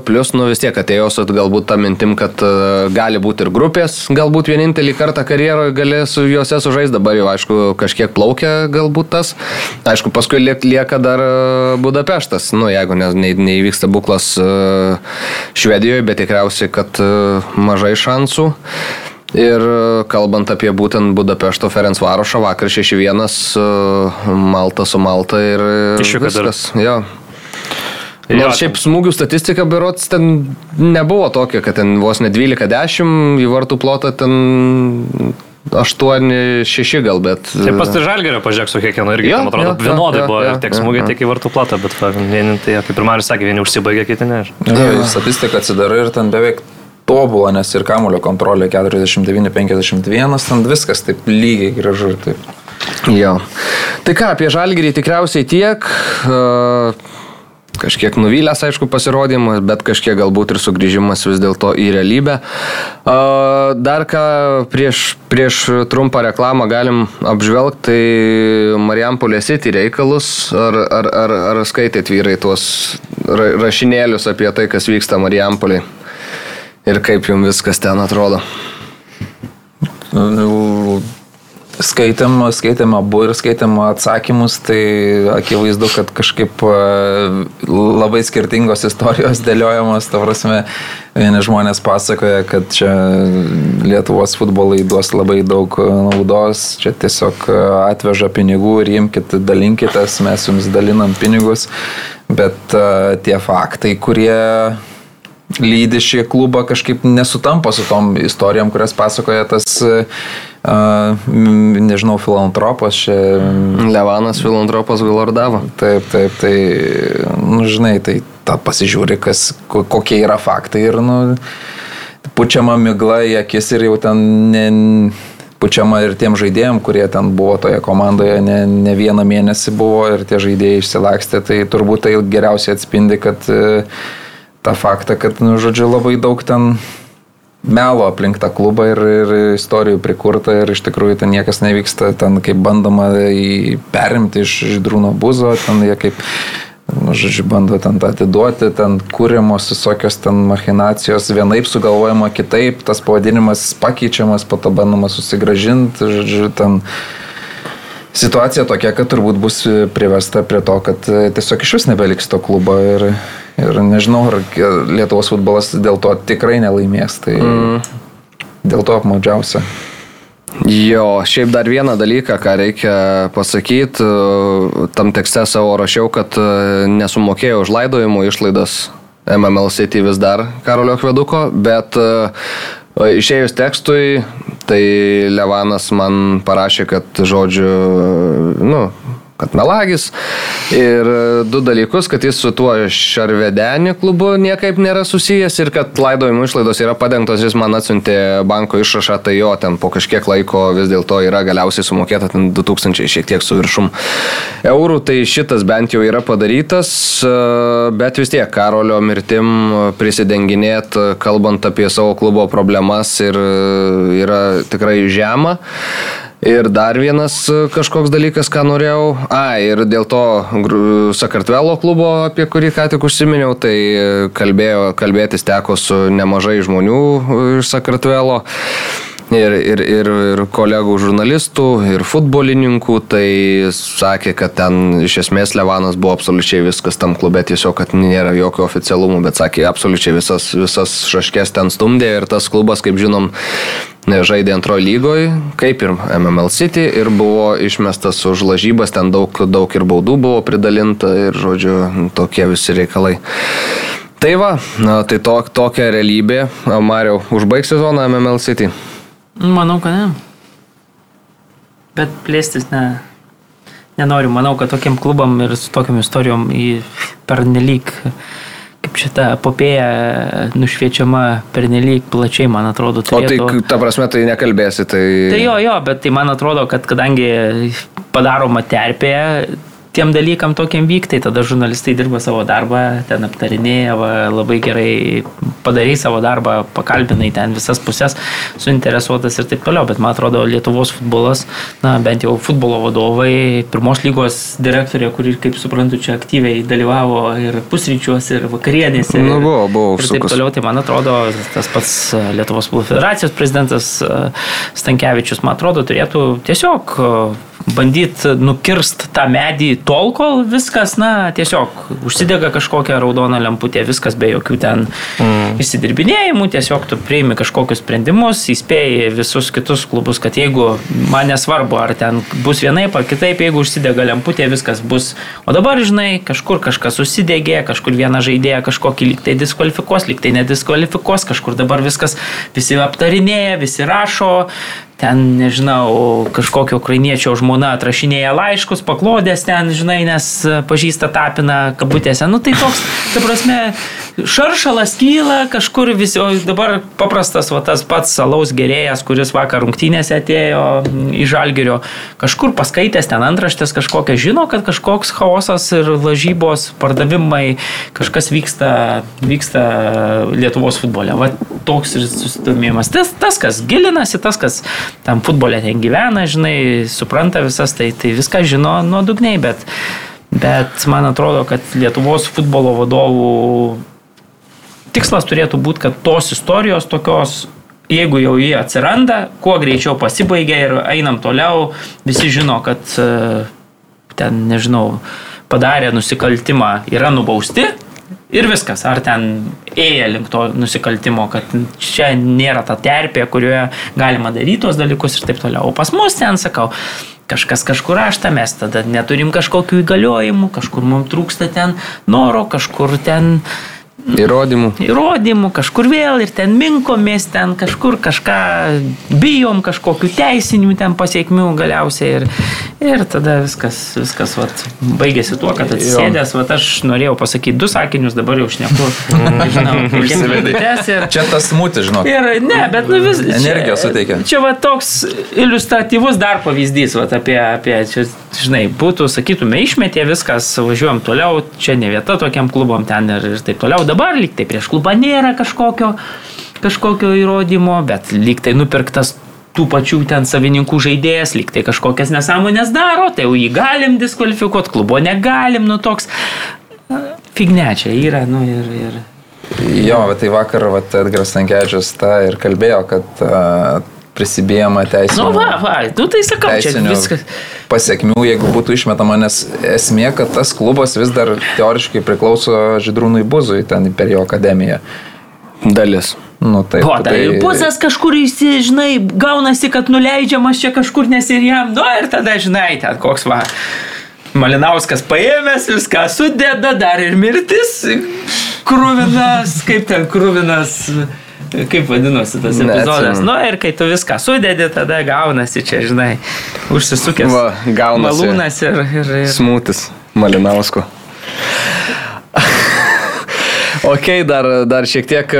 plus nu vis tiek atėjo su galbūt tą mintim, kad e, gali būti ir grupės, galbūt vienintelį kartą karjeroje galės juose sužaisti, dabar jau aišku kažkiek plaukia galbūt tas, aišku paskui liek- lieka dar e, Budapeštas, nu jeigu ne, ne, neįvyksta buklas e, Švedijoje, bet tikriausiai, kad mažai šansų. Ir e, kalbant apie būtent Budapešto Ferenc Varošą, vakar 6-1 e, Malta su Malta ir e, Išvyka dar. viskas. Jo. Jo, Nors šiaip smūgių statistika berots ten nebuvo tokia, kad ten vos ne 12-10 į vartų plotą ten 8-6 gal, bet... Taip pas tai žalgerio pažiūrėk su kiekvienu irgi, Jo, man atrodo, jo, jo, vienodai jo, buvo jo, ir tiek smūgiai, jo. tiek į vartų platą, bet vieni, tai, kaip ir Marius sakė, vieni užsibaigė, kiti ne. Jo, statistiką atsidarai ir ten beveik tobulą, nes ir kamulio kontrolė 49-51, ten viskas taip lygiai gražu taip. Jo. Tai ką, apie žalgyrį tikriausiai tiek. e, Kažkiek nuvylęs, aišku, pasirodymas, bet kažkiek galbūt ir sugrįžimas vis dėlto į realybę. E, Dar ką prieš, prieš trumpą reklamą galim apžvelgti, tai Marijampolė City reikalus. Ar, ar, ar, ar skaitėt vyrai tuos ra- rašinėlius apie tai, kas vyksta Marijampolė? Ir kaip jums viskas ten atrodo? Skaitėm, skaitėm abu ir skaitėm atsakymus, tai akivaizdu, kad kažkaip e, labai skirtingos istorijos dėliojamos, ta prasme, vieni žmonės pasakoja, kad čia Lietuvos futbolai duos labai daug naudos, čia tiesiog atveža pinigų ir imkite, dalinkitės, mes jums dalinam pinigus, bet tie faktai, kurie lydi šį klubą kažkaip nesutampa su tom istorijom, kurias pasakoja tas, uh, nežinau, filantropas čia. Levanas filantropas Vilordavo. Taip, taip, tai, nu, žinai, tai ta pasižiūri, kas, kokie yra faktai ir, nu, pučiama migla į akis ir jau ten ne, pučiama ir tiem žaidėjim, kurie ten buvo toje komandoje, ne, ne vieną mėnesį buvo ir tie žaidėjai išsilakstė, tai turbūt tai geriausiai atspindi, kad uh, tą faktą, kad, nu, žodžiu, labai daug ten melo aplink tą klubą ir, ir istorijų prikurta ir iš tikrųjų ten niekas nevyksta, ten kaip bandoma perimti iš, iš Drūno buzo, ten jie kaip, nu, žodžiu, bando ten tą atiduoti, ten kūriamos visokios ten machinacijos, vienaip sugalvojama kitaip, tas pavadinimas pakeičiamas, po to bandoma susigražinti, žodžiu, ten situacija tokia, kad turbūt bus privesta prie to, kad tiesiog iš vis nebeliks to klubo ir Ir nežinau, ar Lietuvos futbolas dėl to tikrai nelaimės. Tai mm. dėl to apmaudžiausia. Jo, šiaip dar vieną dalyką, ką reikia pasakyti, tam tekste savo rašiau, kad nesumokėjau už laidojimo išlaidas MML City vis dar Karolio Kveduko, bet išėjus tekstui, tai Levanas man parašė, kad žodžiu, nu, kad melagis. Ir e, du dalykus, kad jis su tuo Šarvedenį klubu niekaip nėra susijęs ir kad laidojimo išlaidos yra padengtos, jis man atsiuntė banko išrašą, tai jo ten po kažkiek laiko vis dėlto yra galiausiai sumokėta ten 2000 šiek tiek su viršum eurų, tai šitas bent jau yra padarytas, e, bet vis tiek Karolio mirtim prisidenginėt, kalbant apie savo klubo problemas ir e, yra tikrai žema. Ir dar vienas e, kažkoks dalykas, ką norėjau. A, ir dėl to Sakartvelo klubo, apie kurį ką tik užsiminiau, tai kalbėjo, kalbėtis teko su nemažai žmonių iš Sakartvelo ir, ir, ir, ir kolegų žurnalistų, ir futbolininkų, tai sakė, kad ten iš esmės Levanas buvo absoliučiai viskas tam klube, tiesiog, kad nėra jokio oficialumo, bet sakė, absoliučiai visas, visas šaškės ten stumdė ir tas klubas, kaip žinom, žaidė antrojo lygoje, kaip ir MML City, ir buvo išmestas už lažybas, ten daug, daug ir baudų buvo pridalinta ir, žodžiu, tokie visi reikalai. Tai va, tai to, tokia realybė. Mario, užbaig sezoną MML City. Manau, kad ne. Bet plėstis ne, nenoriu. Manau, kad tokiam klubam ir su tokiam istorijom pernelyg, kaip šita popėja nušviečiama pernelyg plačiai, man atrodo. Turėtų... O tai, ta prasme, tai nekalbėsi, tai... Tai jo, jo, bet tai man atrodo, kad kadangi padaroma terpė, tiem dalykam tokiam vykti, tada žurnalistai dirba savo darbą, ten aptarinėja, va, labai gerai padarai savo darbą, pakalbinai ten visas pusės, suinteresuotas ir taip toliau, bet man atrodo Lietuvos futbolas, na bent jau futbolo vadovai, pirmos lygos direktorė, kuri, kaip suprantu, čia aktyviai dalyvavo ir pusryčiuose, ir vakarienėse. Nu, buvo, buvo užsukus. Ir taip toliau, tai man atrodo, tas pats Lietuvos futbolo federacijos prezidentas Stankievičius, man atrodo, turėtų tiesiog bandyti nukirst tą medį tol, kol viskas, na, tiesiog užsidega kažkokią raudoną lemputę, viskas be jokių ten mm. įsidirbinėjimų, tiesiog tu priimi kažkokius sprendimus, įspėjai visus kitus klubus, kad jeigu man nesvarbu, ar ten bus vienaip ar kitaip, jeigu užsidega lemputė, viskas bus. O dabar, žinai, kažkur kažkas susidegė, kažkur vieną žaidėją kažkokį liktai diskvalifikuos, liktai nediskvalifikuos, kažkur dabar viskas visi aptarinėja, visi rašo, ten, nežinau, kažkokio ukrainiečio žmona atrašinėja laiškus, paklodės ten, žinai, nes pažįsta tapiną kabutėse. Nu tai toks, ta prasme, šaršalas kyla kažkur visi, o dabar paprastas, va tas pats salaus gerėjas, kuris vakar rungtynėse atėjo į žalgerio, kažkur paskaitęs ten antraštės kažkokią, žino, kad kažkoks chaosas ir lažybos, pardavimai, kažkas vyksta, vyksta Lietuvos futbole. Va toks ir susidomėjimas. Tas, tas, kas gilinasi, tas, kas tam futbolė ten gyvena, žinai, supranta visas, tai, tai viską žino nuodugniai, bet, bet man atrodo, kad Lietuvos futbolo vadovų tikslas turėtų būti, kad tos istorijos tokios jeigu jau jie atsiranda, kuo greičiau pasibaigia ir einam toliau, visi žino, kad e, ten, nežinau, padarė nusikaltimą, yra nubausti. Ir viskas, ar ten ėję link to nusikaltimo, kad čia nėra ta terpė, kurioje galima daryti tos dalykus ir taip toliau. O pas mus ten, sakau, kažkas kažkur raštą, mes tada neturim kažkokių įgaliojimų, kažkur mums trūksta ten noro, kažkur ten Įrodymų. įrodymų, kažkur vėl ir ten minkomės, ten kažkur kažką bijom, kažkokių teisinių ten pasiekmių galiausiai ir, ir tada viskas, viskas vat, baigėsi tuo, kad atsisėdęs, vat, aš norėjau pasakyti du sakinius, dabar jau šneku, kiek minutės ir... Čia tas smūtis, žinok. Ir ne, bet nu vis. Energijos čia- suteikia. Čia va toks iliustratyvus dar pavyzdys, va apie, apie čia, žinai, būtų, sakytume, išmetė viskas, važiuojam toliau, čia ne vieta tokiam klubom ten ir, ir taip toliau. Dabar lyg tai prieš klubą nėra kažkokio, kažkokio įrodymo, bet lyg tai nupirktas tų pačių ten savininkų žaidėjas, lyg tai kažkokias nesąmonės daro, tai jau jį galim diskvalifikuoti, klubo negalim, nu toks. Figne čia yra, nu ir... ir Jo, tai vakar Edgaras Tankiečius tą ir kalbėjo, kad uh, prisibėjama teisinių, Nu, va, va, nu tai sakau, čia viskas. pasiekmių, jeigu būtų išmetama, nes esmė, kad tas klubas vis dar teoriškai priklauso Židrūnui Buzui ten per jo akademiją. Dalis. Nu, taip, O, tai pusės kažkur įsi, žinai, gaunasi, kad nuleidžiamas čia kažkur nes ir jam, nu ir tada, žinai, ten koks va. Malinauskas paėmęs viską sudeda, dar ir mirtis krūvinas, kaip ten krūvinas, kaip vadinosi tas epizodas. Neatsimenu. Nu ir kai tu viską sudedi, tada gaunasi čia, žinai, užsisukęs. Va, gaunasi. Malūnas ir... ir, ir... Smūtis Malinausko. Ok, dar, dar šiek tiek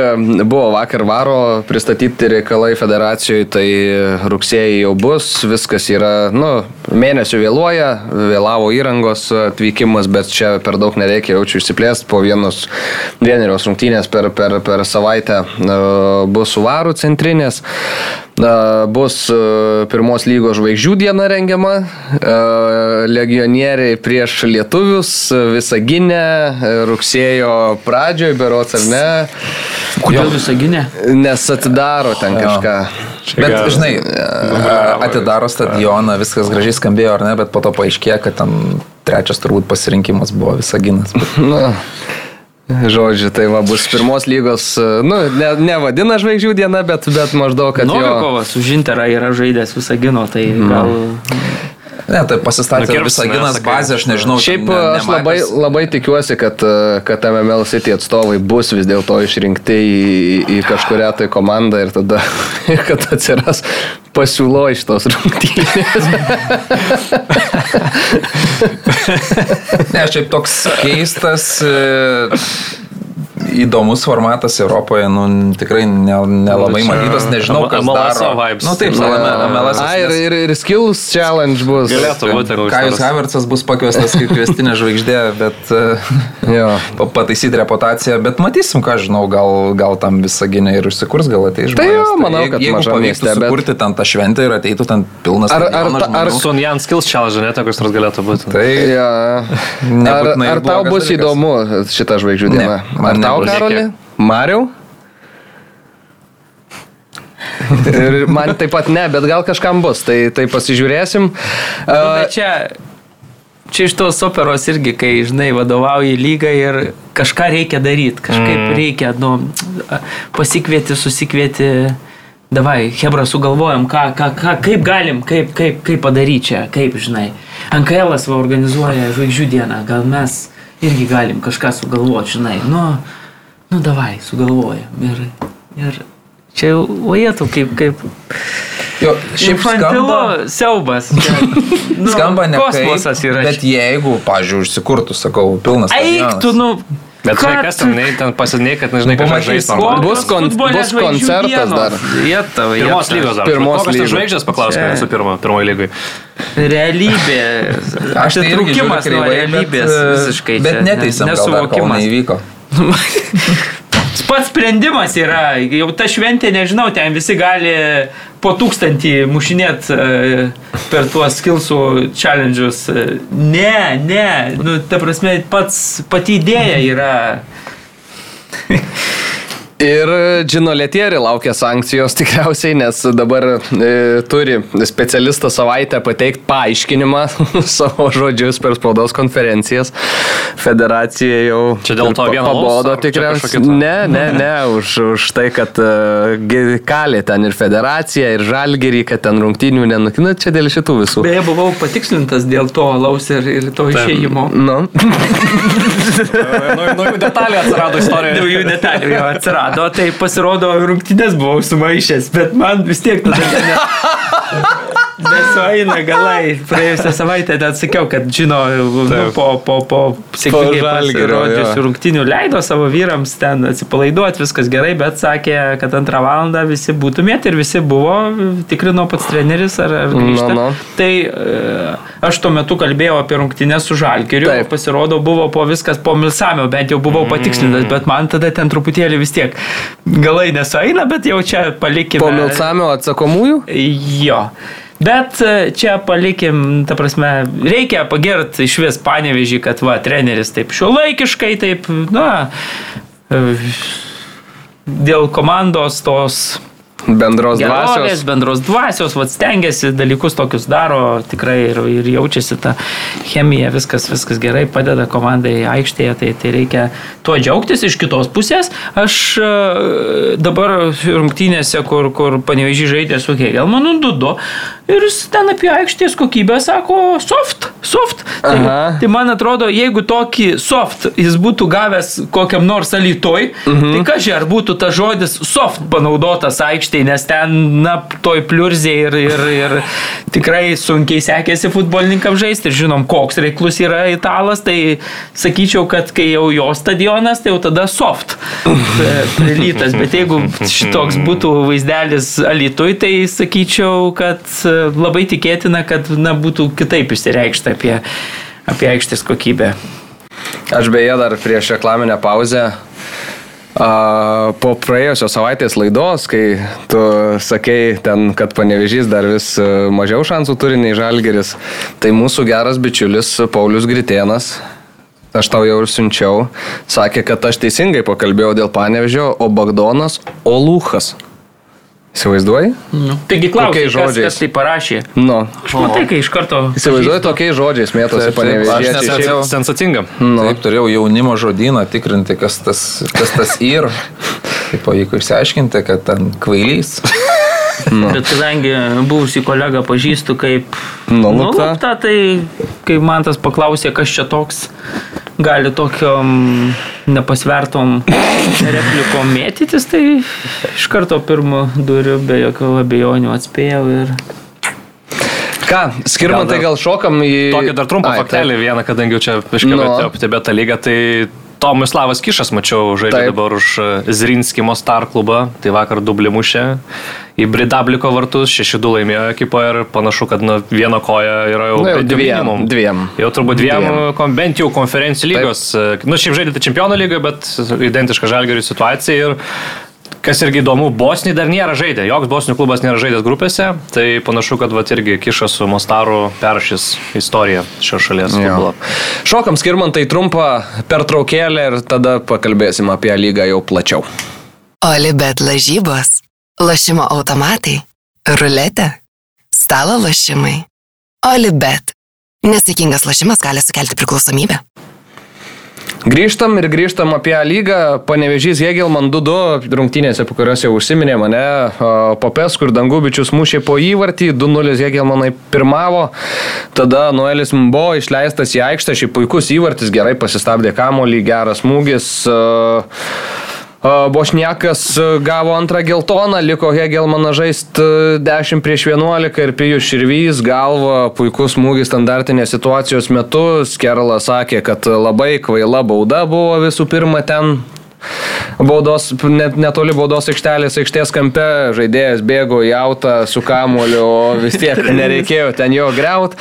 buvo vakar varo pristatyti reikalai federacijoje, tai rugsėjai jau bus, viskas yra, nu, mėnesių vėluoja, vėlavo įrangos atvykimas, bet čia per daug nereikia jaučiu išsiplėsti, po vienos, vienerios rungtynės per, per, per savaitę e, bus su varų centrinės. E, Bus e, pirmos lygos žvaigždžių diena rengiama, e, legionieriai prieš lietuvius, Visaginė, e, rugsėjo pradžioje, berots ar ne, Kodėl visaginė? nes atidaro ten kažką. Bet, žinai, atidaro stadioną, viskas gražiai skambėjo, ar ne, bet po to paaiškėjo, kad ten trečias turbūt pasirinkimas buvo Visaginas. Bet Nu, žodžiu, tai va bus pirmos lygos, nu, ne, nevadina žvaigždžių diena, bet, bet maždaug, kad jo... Novikovas už Interą yra žaidęs visagino, tai gal... Ne, tai pasistatė Nukirps, visą ne, ginas sakai. bazę, aš nežinau. Šiaip ne- aš labai, nematęs. labai tikiuosi, kad, e, kad MML City atstovai bus vis dėlto išrinkti į, į kažkuria tai komandą ir tada, kad atsiras pasiūlo iš tos rungtynės. Ne, šiaip toks keistas, e, įdomus formatas Europoje, nu, tikrai ne- nelabai Čia matytas, nežinau, kas MLS daro. vibes. Nu, taip, MLS. A, ir, ir, ir Skills Challenge bus. Galėtų būti Kajus Havertzas bus pakviestas kaip kvestinė žvaigždė, bet e, pataisyti reputaciją, bet matysim, ką žinau, gal, gal tam visą gynę ir užsikurs, gal ateis žmonės. Tai jo, manau, jeigu- kad jeigu pavyktų bet- sukurti ten tą šventę ir ateitų ten pilnas Ar- ar ar Sun Jan Skills Challenge, net koks nors galėtų būti. Tai Ja. Ar, ar ir tau bus dalykas. įdomu šitą žvaigždžių Ne, dieną? Ar tau, nebus. Karoli? Mariau? Ir man taip pat ne, bet gal kažkam bus, tai, tai pasižiūrėsim. Nu, Uh, bet čia, čia iš tos operos irgi, kai, žinai, vadovauji lygai ir kažką reikia daryti, kažkaip mm. reikia, nu, pasikvieti, susikvieti. Davai, Hebra, sugalvojom, ką, ką, ką, kaip galim, kaip, kaip, kaip padaryti čia, kaip, žinai. NKL va organizuoja žvaigždžių dieną, gal mes irgi galim kažką sugalvoti, žinai. Nu, nu davai, sugalvojam. Ir, ir čia jau, ojėtų, kaip, kaip jo, šiaip infantilu skamba, siaubas. Čia, nu, skamba ne kosmosas yra. Bet jeigu, pažiūrėjau, užsikurtų, sakau, pilnas Eik, tu, nu. Bet ką žinai, kas ten, nei, ten pasidėjai, kad nežinai, Pamatys, žaisti. ko- normaliai. Bus kon- bus koncertas dar. Jėta, Pirmos lygos dar. Pirmos Kokios lygos. tai žvaigždės paklausk Čia- visų pirma, pirmoji lygai. Realybė. Aš tai Atitrūkimas nuo realybės bet, e, visiškai. Bet neteisam, dar nesuvokimas. neįvyko. Pats sprendimas yra, jau ta šventė, nežinau, ten visi gali po tūkstantį mušinėt e, per tuos skilsų challenge'us. E, Ne, ne, nu, ta prasme, pats pati idėja yra. Ir Džino Letieri laukia sankcijos tikriausiai, nes dabar e, turi specialistas savaitę pateikti paaiškinimą savo žodžius per spaudos konferencijas. Federacija jau Čia dėl to vieno pabodo tikriausiai. Ne, ne, ne, už, už tai, kad uh, kalė ten ir federacija, ir žalgerį, kad ten rungtynių nenukina, čia dėl šitų visų. Beje, buvau patikslintas dėl to alaus ir, ir to išėjimo. Nu, Naujų naujų detalių atsirado istorijoje. Naujų detalių jo atsirado, tai pasirodo, rungtynės buvau sumaišęs, bet man vis tiek tada ne. Nesueina galai. Praėjusią savaitę net sakiau, kad žino, nu, po, po, po sėkmingai pasirodžiusių jo. rungtynių leido savo vyrams ten atsipalaiduoti, viskas gerai, bet sakė, kad antrą valandą visi būtumėt ir visi buvo, tikrino pats treneris ar, ar grįžta. Nu, nu. Tai e, aš tuo metu kalbėjau apie rungtynės su Žalkiriu, Taip. pasirodo buvo po viskas po Milsamio, bent jau buvau patikslintas, bet man tada ten truputėlį vis tiek galai nesueina, bet jau čia palikime. po Milsamio atsakomųjų? Jo. Bet e, čia palikim, ta prasme, reikia pagirti iš vis panevežį, kad va, treneris taip šiuolaikiškai, taip, na, e, dėl komandos tos Bendros gerovės, dvasios. bendros dvasios, vad stengiasi, dalykus tokius daro tikrai ir, ir jaučiasi ta chemija, viskas, viskas gerai, padeda komandai aikštėje, tai, tai reikia tuo džiaugtis. Iš kitos pusės, aš e, dabar rungtynėse, kur, kur panevežį žaidė su Hegelmanu 2-2 ir jis ten apie aikštės kokybę sako soft, soft. Tai, Aha. tai man atrodo, jeigu tokį soft jis būtų gavęs kokiam nors alytoj, mhm. tai kažkai ar būtų tas žodis soft panaudotas aikštėje, nes ten, na, toj pliurzė ir, ir, ir tikrai sunkiai sekėsi futbolininkams žaisti ir žinom, koks reiklus yra italas, tai sakyčiau, kad kai jau jo stadionas, tai jau tada soft prilytas, bet jeigu šitoks būtų vaizdelis alytui, tai sakyčiau, kad e, labai tikėtina, kad, na, būtų kitaip išsireikšta apie, apie aikštės kokybę. Aš beje dar prieš reklaminę pauzę. Po praėjusios savaitės laidos, kai tu sakei ten, kad panevežys dar vis e, mažiau šansų turi nei žalgeris, tai mūsų geras bičiulis Paulius Gritėnas, aš tau jau ir siunčiau, sakė, kad aš teisingai pakalbėjau dėl panevežio, o Bagdonas Olūchas. Įsivaizduoji? Nu. Taigi klausiu, Kokiais kas, žodžiais? kas tai parašė. Nu. Aš matai, kai iš karto... Įsivaizduoji tokiais žodžiais mėtosi net- Šiaip Sensacinga. Nu. Taip, turėjau jaunimo žodyną tikrinti, kas tas, kas tas ir. Tai pavyko išsiaiškinti, kad ten kvailys. Nu. Bet kadangi buvusi kolega pažįstu kaip Nulupta. nulupta, tai kai man tas paklausė, kas čia toks, gali tokiom nepasvertom replikom mėtytis, tai iš karto pirmo duriu be jokių abejonių atspėjau ir Ką, skirmantai gal šokam į... Tokį dar trumpą faktelį vieną, kadangi jau čia Nu. iškėlėte apie tą lygą, tai Tomislavas Kišas, mačiau, žaidžia Taip. dabar už e, Zrinskį Mostar klubą, tai vakar dublį mušė į Bridabliko vartus, 6-2 laimėjo ekipa ir panašu, kad nu, viena koja yra jau, Na, jau dviem, minimum. dviem. Jau turbūt dviem, Dviem. bent jau konferencijų lygos. E, Nu, šiaip žaidėte čempionų lygoje, bet identiška žalgerių situacija ir Kas irgi įdomu, Bosniai dar nėra žaidę, joks Bosnių klubas nėra žaidęs grupėse, tai panašu, kad vat irgi kišas su Mostaru peršys istoriją šios šalies futbolo. Šokam skirmantai trumpą pertraukėlę ir tada pakalbėsim apie lygą jau plačiau. Olibet lažybos, lošimo automatai, ruletė, stalo lošimai. Olibet. Nesėkmingas lošimas gali sukelti priklausomybę. Grįžtam ir grįžtam apie lygą. Panevežys Hegelman 2-2 rungtynėse, po kurios jau užsiminė mane. Popes, kur Dangubičius mušė po įvartį, 2-0 Hegelmanai pirmavo. Tada Noelis buvo išleistas į aikštę, šiaip puikus įvartis, gerai pasistabdė kamolį, geras smūgis. A, Bošniakas a, gavo antrą geltoną, liko Hegelmaną žaisti 10 prieš 11 ir Pijus Širvys galva, puikus smūgis standartinės situacijos metu. Skerlas sakė, kad labai kvaila bauda buvo visų pirma ten baudos, net netoli baudos aikštelės aikštės kampe, žaidėjas bėgo į autą su kamuoliu, o vis tiek nereikėjo ten jo greut.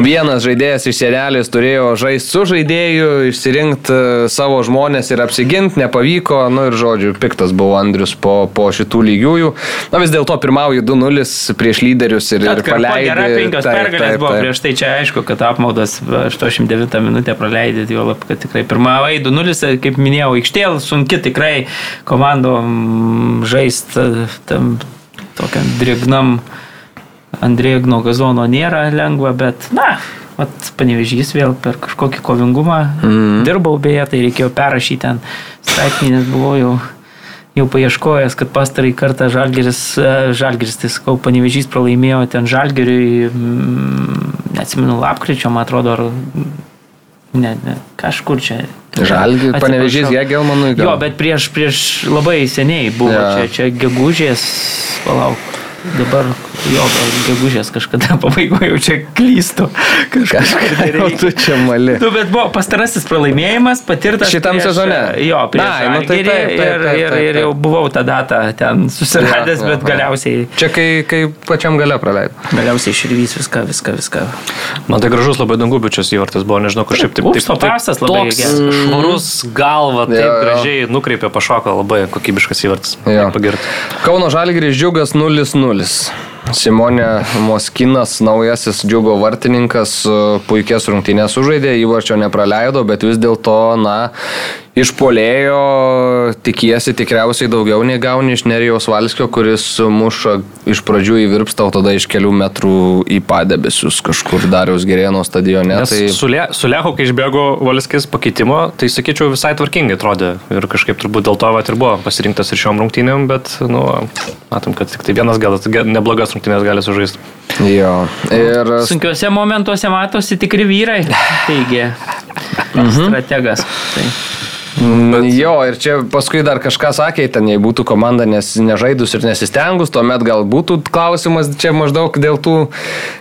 Vienas žaidėjas iš senelės turėjo žaisti su žaidėju, išsirinkti e, savo žmonės ir apsiginti, nepavyko, nu ir žodžiu, piktas buvo Andrius po, po šitų lygiųjų. Na vis dėlto pirmauju 2-0 prieš lyderius ir, ir Atkarpa paleidė. gera, penkios Taip, pergalės taip, buvo taip. prieš tai, čia aišku, kad apmaudas 89 minutę praleidėt, jo lab, kad tikrai pirmavai 2-0, kaip minėjau, aikštėl, sun, sunki tikrai komandom žaisti tam tokiam drėgnam ant drėgno gazono nėra lengva, bet na, Vat panevežys vėl per kažkokį kovingumą. Mm. Dirbau beje, tai reikėjo perrašyti ten straipsnį, nes buvau jau, jau paieškojęs, kad pastarai kartą Žalgeris, e, Žalgeris, tai sakau, panevežys pralaimėjo ten Žalgeriui, mm, neatsimenu, lapkričio, man atrodo, ar ne, ne, kažkur čia. Žalgi, panevežys, Gegelmanui. Jo, bet prieš, prieš labai seniai buvo, ja. čia, čia gegužės, palauk, dabar jo, gegužės kažkada pabaigoje jau čia klystu. Kažkas tai tu čia mali. Nu, bet buvo pastarasis pralaimėjimas patirtas. Šitam prieš, sezone. Jo, prieš Na, nu, tai taip, taip, taip, ir, ir, ir jau buvau tą datą ten susiradęs, ja, bet galiausiai. Čia kai, kai pačiam gale praleidau. Galiausiai širvys viską, viską, viską. Man tai gražus labai dangubičius įvartis buvo, nežinau, kažkaip taip. Taip, pasas labai geras. Švarus galva, taip jo, jo. gražiai nukreipė pašoką, labai kokybiškas įvartis. Kauno Žalgiris džiugas 0-0. Manuels. Simonė Moskinas, naujasis džiugo vartininkas, puikias rungtynės sužaidė, įvarčio nepraleido, bet vis dėlto, na, iš polėjo tikiesi tikriausiai daugiau nei gauni iš Nerijaus Valskio, kuris muša iš pradžių į virpstą, o tada iš kelių metrų į padebesius kažkur Dariaus Gerėno stadione. Nes tai... Su, Le, su Lehu, kai išbėgo Valskis pakeitimo, tai sakyčiau visai tvarkingai atrodė ir kažkaip turbūt dėl to vat, ir buvo pasirinktas ir šiom rungtynėm, bet, nu, matom, kad tik tai vienas galas neblogas rungtynės gali sužaisti. Jo. Ir... Sunkiuose momentuose matosi tikri vyrai, teigia mhm. strategas. Tai. Bet... Jo, ir čia paskui dar kažką sakė, ten jei būtų komanda nes, nežaidus ir nesistengus, tuomet gal būtų klausimas čia maždaug dėl tų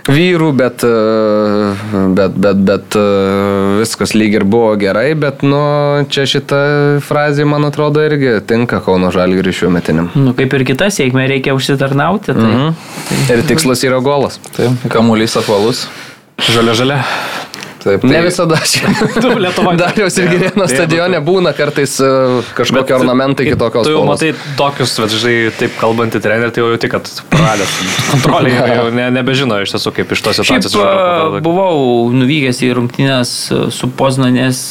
vyrų, bet, e, bet, bet, bet e, viskas lyg ir buvo gerai, bet nu, čia šita frazė, man atrodo, irgi tinka Kauno Žalgiriui šiuo metiniam. Nu, kaip ir kita sėkmė, reikia užsitarnauti. Tai, mhm. tai... Ir tikslas yra golas. Taip, kamuolys apvalus. Žalia žalia. Taip, tai... Ne visada. tu Lietuvoje. Dariaus ir Girėno stadione būna kartais uh, kažkokie ornamentai kitokios. Tu jau spalvos. matai tokius, bet žinai, taip kalbantį trenerį, tai jau jauti, kad praradęs kontrolę jau ne, nebežino iš tiesų, kaip iš tos situacijos. Šiaip, buvau nuvykęs į rungtynės su Poznanės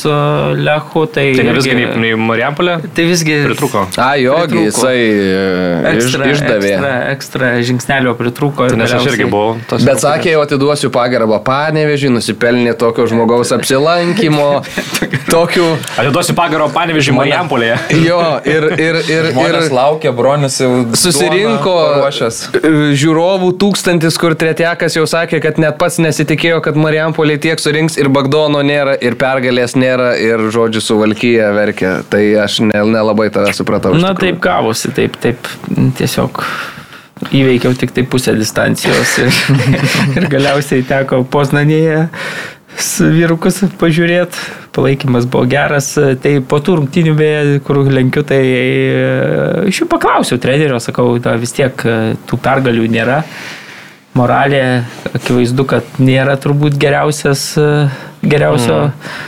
Lechu. Tai, tai ne visgi irgi, nei Mariampolė? Tai visgi. Pritruko. A, jogi, jisai ekstra, išdavė. Ekstra, ekstra žingsnelio pritruko. Tai nes aš irgi buvau. Bet sakė, jau atiduosiu pagarbą panevežį, nusipelnė tokio tokio žmogaus apsilankimo, tokių... Atiduosiu pagaro panevežį Marijampolėje. Jo, ir... ir, ir, ir laukia, bronis jau susirinko žiūrovų tūkstantis, kur tretiakas jau sakė, kad net pats nesitikėjo, kad Marijampolė tiek surinks ir Bagdono nėra, ir pergalės nėra, ir žodžių suvalkyje verkia. Tai aš nelabai tada supratau. Na taip gavosi, taip, taip, tiesiog įveikiau tik tai pusę distancijos ir, ir galiausiai teko Poznanėje vyrukus pažiūrėti, palaikymas buvo geras. Tai po tų rungtinių, beje, kur lenkiu, tai e, iš jų paklausiau trenerio, sakau, da, vis tiek e, tų pergalių nėra. Moralė, akivaizdu, kad nėra turbūt geriausias, e, geriausio mm.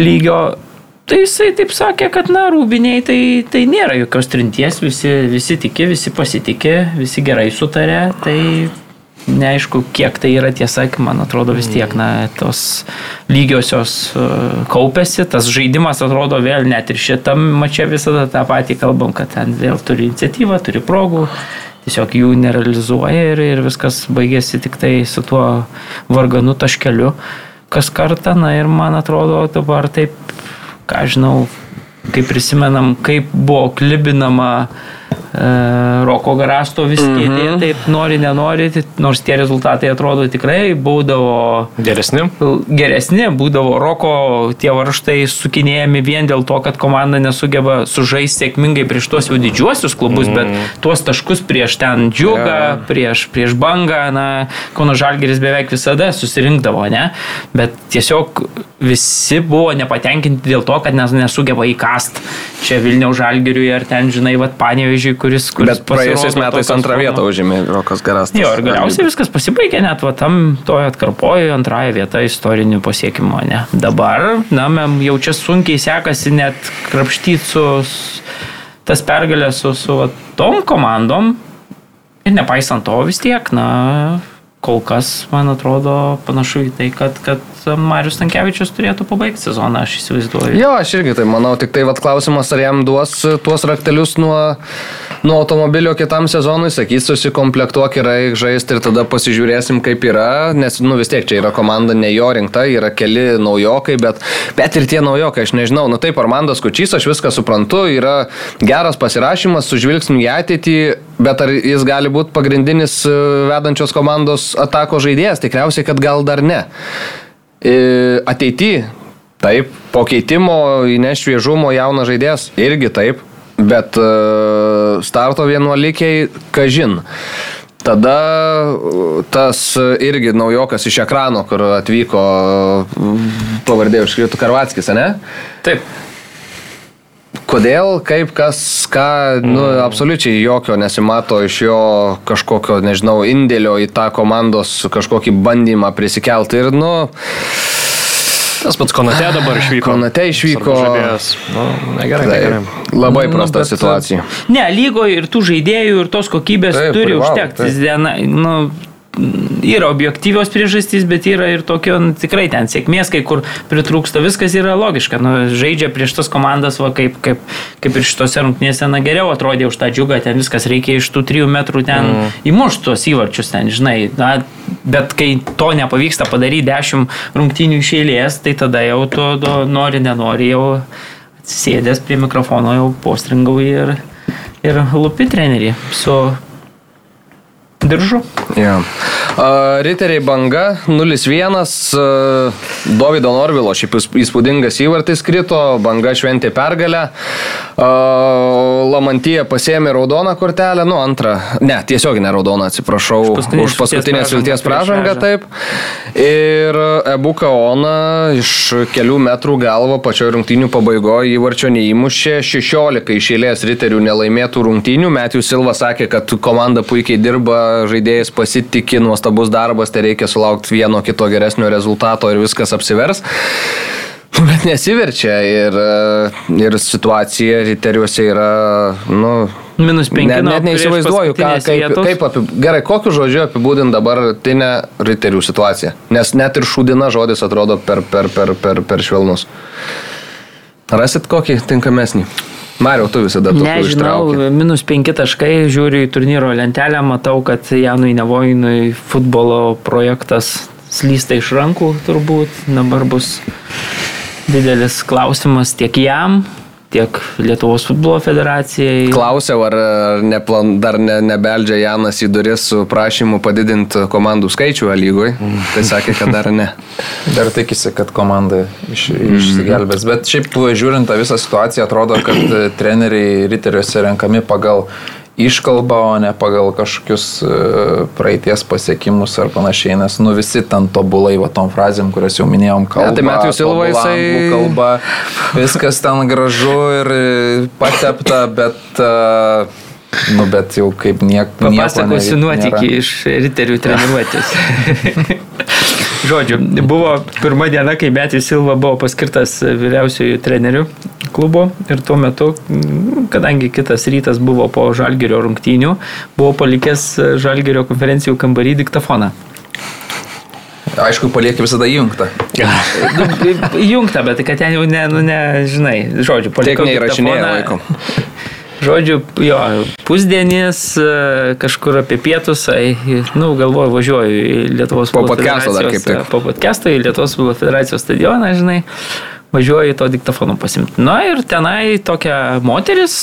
lygio. Tai jisai taip sakė, kad, na, rūbiniai tai, tai nėra jokios trinties, visi, visi tiki, visi pasitikė, visi gerai sutarė, tai neaišku, kiek tai yra tiesa, man atrodo vis tiek, na, tos lygiosios e, kaupėsi, tas žaidimas atrodo vėl net ir šitam mačia visada tą patį kalbam, kad ten vėl turi iniciatyvą, turi progų, tiesiog jų nerealizuoja ir, ir viskas baigėsi tik tai su tuo varganu taškeliu kas kartą, na ir man atrodo dabar taip, ką žinau, kaip prisimenam, kaip buvo klibinama E, Roko Garasto vis kėdė, mm -hmm. taip nori, nenori, tai nors tie rezultatai atrodo tikrai būdavo geresni. Geresni, būdavo Roko tie varštai sukinėjami vien dėl to, kad komanda nesugeba sužaisti sėkmingai prieš tuos jau didžiuosius klubus, mm. bet tuos taškus prieš ten džiugą, yeah. prieš, prieš bangą, na, Kauno Žalgeris beveik visada susirinkdavo, ne? Bet tiesiog visi buvo nepatenkinti dėl to, kad nesugeba įkast čia Vilniaus Žalgeriui ar ten, žinai, vad panėvežiui, kuris, kuris Bet praėjusiais metais antrą vietą užėmė Rokas Garastas. Jo, ir galiausiai viskas pasibaigė net va tam toje atkarpoje antrąją vietą istorinių pasiekimų, ne. Dabar, na, jau čia sunkiai sekasi net krapštyti su tas pergalės su, su va, tom komandom ir nepaisant to vis tiek, na, kol kas, man atrodo, panašu į tai, kad, kad Marius Tankievičius turėtų pabaigti sezoną, aš įsivaizduoju. Jo, aš irgi tai manau, tik tai vat, klausimas, ar jam duos tuos raktelius nuo, nuo automobilio kitam sezonui, sakys, susikomplektuok ir eik žaisti ir tada pasižiūrėsim, kaip yra, nes, nu vis tiek čia yra komanda ne jo rinkta, yra keli naujokai, bet, bet ir tie naujokai, aš nežinau, nu taip, Armandas Kučys, aš viską suprantu, yra geras pasirašymas, sužvilgsnim į ateitį, bet ar jis gali būti pagrindinis e, vedančios komandos atako žaidėjas, tikriausiai, kad gal dar ne. Ateity, taip, po keitimo įneš šviežumo jaunas žaidėjas, irgi taip, bet e, starto vienuolikiai, kažin. Tada e, tas irgi naujokas iš ekrano, kur atvyko pavardė užkrito Karvatskis, ne? Taip. Kodėl, kaip, kas, ką, nu, absoliučiai jokio nesimato iš jo kažkokio, nežinau, indėlio į tą komandos kažkokį bandymą prisikelti ir, nu, Tas pats Konate dabar išvyko. Konate išvyko. Nu, negerai, Taip, negerai. labai Nu, prasta bet, situacija. Ne, lygoje ir tų žaidėjų, ir tos kokybės Taip, turi privalo, užtekti. taip. Diena, nu, yra objektyvios priežastys, bet yra ir tokio nu, tikrai ten sėkmės, kai kur pritrūksta, viskas yra logiška. Nu, žaidžia prieš tas komandas, va, kaip, kaip, kaip ir šitose rungtynėse, na geriau atrodė už tą džiugą, ten viskas reikia iš tų trijų metrų ten mm. įmušti tuos įvarčius ten, žinai. Na, bet kai to nepavyksta padaryti dešimt rungtynių iš eilės, tai tada jau tu, nori, nenori, jau atsisėdęs prie mikrofono jau postringauji ir, ir lupi trenerį su diržu. Ja. Uh, Riteriai banga 0-1, uh, Davido Norvilo šiaip įs- įspūdingas įvartis krito, banga šventė pergalę, uh, Lamantija pasėmė raudoną kortelę, nu antrą, ne, tiesioginę raudoną, atsiprašau, Už paskutinės už paskutinės vilties pražangą taip. Ir Ebuka Ona iš kelių metrų galvo pačioje rungtynių pabaigoje įvarčio neįmušė, 16 iš eilės riterių nelaimėtų rungtynių, Metijų Silva sakė, kad komanda puikiai dirba, žaidėjas pasitikė, nuostabus darbas, tai reikia sulaukti vieno kito geresnio rezultato ir viskas apsivers. Bet nesiverčia ir, ir situacija riteriuose yra, nu, Minus penki, Net, nuo net neįsivaizduoju, ką, kaip, kaip apib... gerai, kokiu žodžiu apibūdint dabartinę riterių situaciją. Nes net ir šūdina žodis atrodo per, per, per, per, per švelnus. Rasit kokį tinkamesnį? Mariau, tu visada tu Nežinau, minus penki taškai, žiūriu į turnyro lentelę, matau, kad Janui Nevojinui futbolo projektas slysta iš rankų turbūt. Dabar bus didelis klausimas tiek jam, tiek Lietuvos futbolo federacijai. Klausiau, ar neplan, dar ne, nebeldžia Janas į duris su prašymu padidinti komandų skaičių A lygoj. Tai sakė, kad dar ne. Dar tikisi, kad komanda iš, išsigelbės. Bet šiaip žiūrint tą visą situaciją, atrodo, kad e, treneriai riteriuose renkami pagal iškalbą, o ne pagal kažkokius e, praeities pasiekimus ar panašiai, nes nu visi ten tobulai, va tom frazėm, kurias jau minėjom, kalba. tai Matthew Silva, jisai- kalba, viskas ten gražu ir e, patepta, bet uh, Nu, bet jau kaip niek, nieko. Papasakosiu nuotykį iš riterių treniruotės. Žodžiu, buvo pirma diena, kai Betijus Silva buvo paskirtas vyriausiojų trenerių klubo ir tuo metu, mm, kadangi kitas rytas buvo po Žalgerio rungtynių, buvo palikęs Žalgerio konferencijų kambarį diktafoną. Aišku, palieki visada įjungtą. Įjungta, bet kad ten jau ne, nu, ne žinai, žodžiu, Tiek palikau neįrašinėjo diktafoną. laiko. Žodžiu, jo, pusdienis, e, kažkur apie pietus, ai, nu, galvoju, važiuoju į Lietuvos Po futbolo podcast'o dar federacijos, kaip tik. e, Po podcast'o į Lietuvos futbolo federacijos stadioną, žinai, važiuoju to diktafono pasimti. Na ir tenai tokia moteris,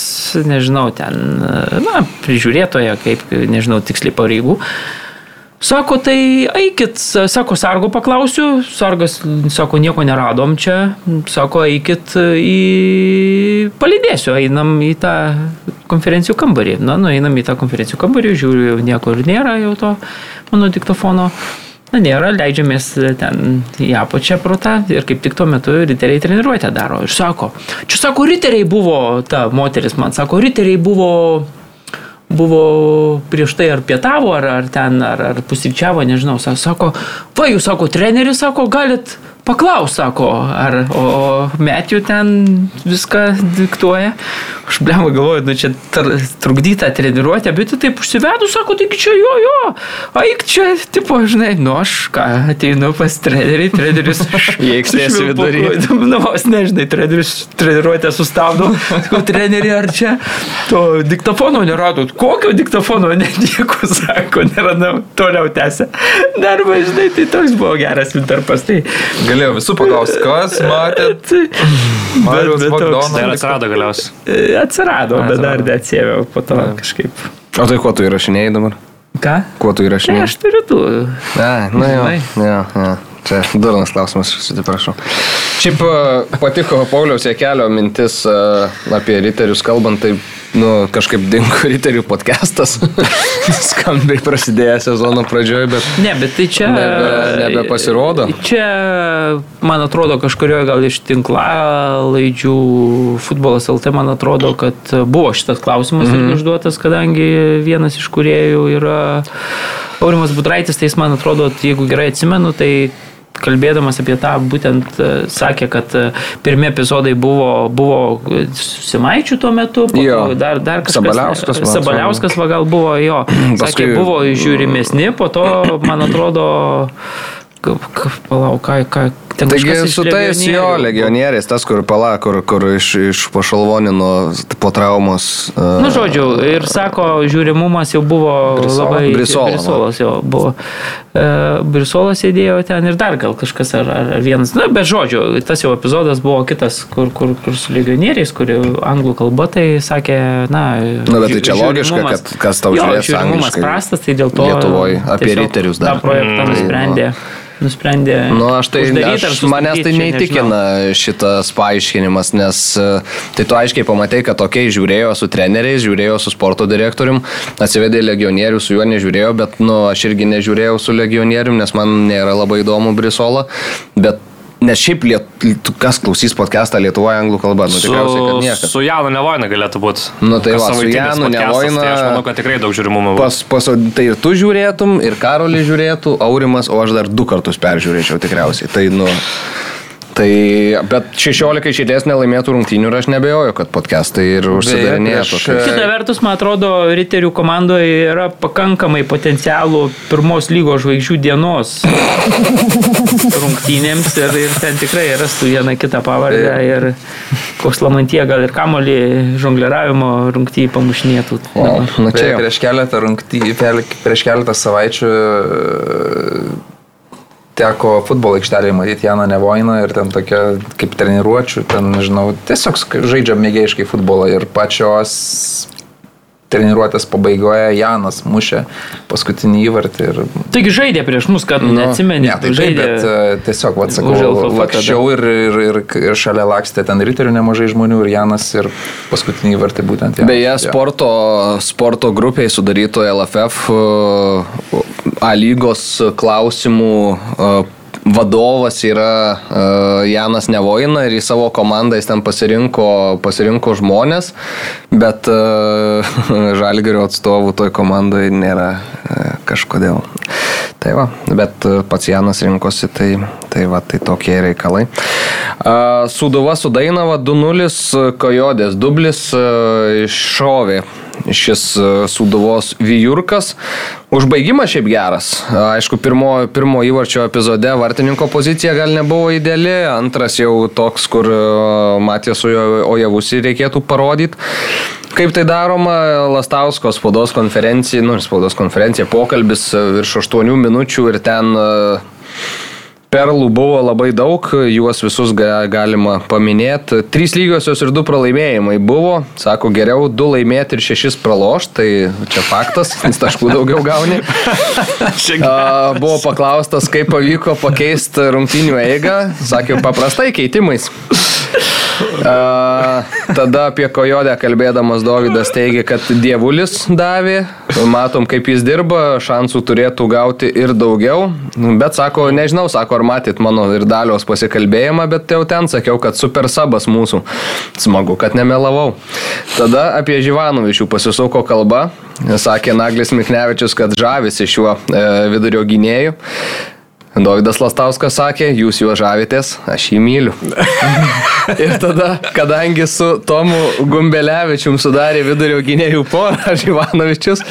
nežinau, ten, e, na, prižiūrėtoja, kaip, nežinau, tiksliai pareigų. Sako, tai eikit, sako, sargo paklausiu, sargas, sako, nieko neradom čia, sako, eikit į palidėsiu, einam į tą konferencijų kambarį. Na, nueinam į tą konferencijų kambarį, žiūriu, jau nieko ir nėra jau to mano diktofono. Na, nėra, leidžiamės ten į apačią pro tą ir kaip tik tuo metu riteriai treniruotę daro. Ir sako, čia sako, riteriai buvo, ta moteris man sako, riteriai buvo buvo prieš tai ar pietavo, ar, ar ten, ar, ar pusryčiavo, nežinau, sa- sako, va, jūs sako, treneris, sako, galit paklaus, sako, ar, o Metijų ten viską diktuoja. Aš blemą galvoju, nu čia trukdyta treniruotė, bet tu taip užsivedus, sako, taigi čia jo, jo, aik čia, tipo, žinai, nu aš ką, ateinu pas trenerį, treneris. Su vidurį. švilpuku, Nu, vos nežinai, treneris treniruotę sustabdo. Sakau, treneri, ar čia to diktofono neradot? Kokio diktofono? Ne, nieko, sako, neradau, toliau tęsia. Dar, žinai, tai toks buvo geras intarpas. Tai, Galėjau visų paklausti, kas matėt. Marius Bagdonas. Tai ir atsirado galiausiai. E, Atsirado, bet dar neatsėmiau po to kažkaip. O tai kuo tu įrašinėjai dabar? Ką? Kuo tu Ne, įrašinėjai? aš turiu tų. Ne, na jo. Jo, jo. Čia durnas klausimas, atsiprašau. Šiaip e, patiko Pauliaus Jekelio mintis e, apie riterius kalbant, tai nu, kažkaip dingo riterių podcastas. Skambiai prasidėjo sezono pradžioje, bet Ne, bet tai čia. Nebe- nebepasirodo? Čia, man atrodo, kažkurio gal iš tinklalaidžių futbolas LT, man atrodo, kad buvo šitas klausimas mm. -hmm. užduotas, kadangi vienas iš kuriejų yra Aurimas Budraitis, tai jis, man atrodo, jeigu gerai atsimenu, tai kalbėdamas apie tą, būtent e, sakė, kad e, pirmie epizodai buvo, buvo Simaičių tuo metu, Jo. dar, dar kažkas. Sabaliauskas, man. Sabaliauskas va gal buvo jo. Sakė, Paskui- buvo žiūrimesni, po to, man atrodo, palauk, ką, ką, ten Taigi su tais jo legionieriais, tas, kur pala, kur, kur iš, iš pašalvonino po traumos. Uh, Nu, žodžiu, ir sako, žiūrimumas jau buvo Brisola? labai... Brisola, Brisolas jau buvo. E, Brisolas sėdėjo ten ir dar gal kažkas ar, ar vienas. Na, bet žodžiu, tas jau epizodas buvo kitas, kur, kur, kur su legionieriais, kuri anglų kalba, tai sakė, na... Na, bet tai čia logiška, žiūrimumas- kad kas tau žiūrės žiūrimumas angliškai prastas, tai dėl to... Lietuvoj apie riterius dar. tą projektą Mm. Nusprendė. Nusprendė. Nu, aš tai, aš, manęs tai neįtikina šitas paaiškinimas, nes e, tai tu aiškiai pamatai, kad tokiai žiūrėjo su treneriais, žiūrėjo su sporto direktorium, atsivedė legionierių, su juo nežiūrėjau, bet, nu, aš irgi nežiūrėjau su legionierium, nes man nėra labai įdomu Brisola, bet Nes šiaip liet, kas klausys podcastą Lietuvoje anglų kalba, nu tikriausiai, kad niekas. su Janu Nevoina galėtų būti. Nu, tai va, su Janu Nevoina- Tai aš manau, kad tikrai daug žiūrimumo. Pas, pas, tai ir tu žiūrėtum, ir Karolį žiūrėtų, Aurimas, o aš dar du kartus peržiūrėčiau tikriausiai. Tai, nu, tai, bet 16 išėlės nelaimėtų rungtynių ir aš nebejoju, kad podcastai ir užsidarinėtų. prieš- Kita vertus, man atrodo, Riterių komandoje yra pakankamai potencialų pirmos lygos žvaigždžių dienos rungtynėms ir, ir ten tikrai rastų vieną kitą pavardę ir koks lamantie gal ir kamolį žongliravimo rungtyjį pamušnėtų. O, na čia prieš keletą rungty, prieš keletą savaičių teko futbolo aikštelėje matyti Janą Nevoiną ir ten tokia kaip treniruočių, ten, nežinau, tiesiog žaidžia mėgėjiškai futbolą ir pačios treniruotės pabaigoje Janas mušė paskutinį įvartį ir... Taigi žaidė prieš mus, kad nu, neatsimeni. Ne, tai taip, žaidė. bet e, tiesiog, vad sakau, Už LFF lakščiau ir, ir, ir, ir šalia lakstė ten riterių nemažai žmonių ir Janas ir paskutinį įvartį būtent Janas. Beje, sporto, sporto grupiai sudaryto LFF uh, A lygos klausimų uh, vadovas yra uh, Janas Nevoina ir į savo komandą jis ten pasirinko, pasirinko žmonės, bet uh, žalgerio atstovų toj komandai nėra uh, kažkodėl. Tai va, bet pats Janas rinkosi, tai, tai va, tai tokie reikalai. Suduva su Dainava 2-0, Kojodės dublis iššovė šis uh, Suduvos Vijurkas. Užbaigimas šiaip geras. Aišku, pirmo, pirmo įvarčio epizode vartininko pozicija gal nebuvo ideali, antras jau toks, kur uh, Matės Ojavusį reikėtų parodyti. Kaip tai daroma, Lastausko spaudos konferencija, nu, spaudos konferencija, pokalbis virš 8 minučių ir ten uh, Perlų buvo labai daug, juos visus ga, galima paminėti. Trys lygiosios ir du pralaimėjimai buvo. Sako, geriau du laimėti ir šešis pralošti, tai čia faktas, nes taškų daugiau gauni. A, buvo paklaustas, kaip pavyko pakeisti rungtynių eigą. Sakė, paprastai keitimais. A, tada apie Kojodę kalbėdamas Davidas teigia, kad dievulis davė, matom kaip jis dirba, šansų turėtų gauti ir daugiau, bet sako, nežinau, sako, ar matyt mano ir dalios pasikalbėjimą, bet jau ten sakiau, kad super sabas mūsų. Smagu, kad nemelavau. Tada apie Živanovičių pasisuko kalba, sakė Naglis Miknevičius, kad žavisi šiuo e, vidurio gynėju. Davidas Lastauskas sakė, jūs juo žavitės, aš jį myliu. ir tada, kadangi su Tomu Gumbelevičium sudarė vidurio gynėjų porą, aš Ivanovičius,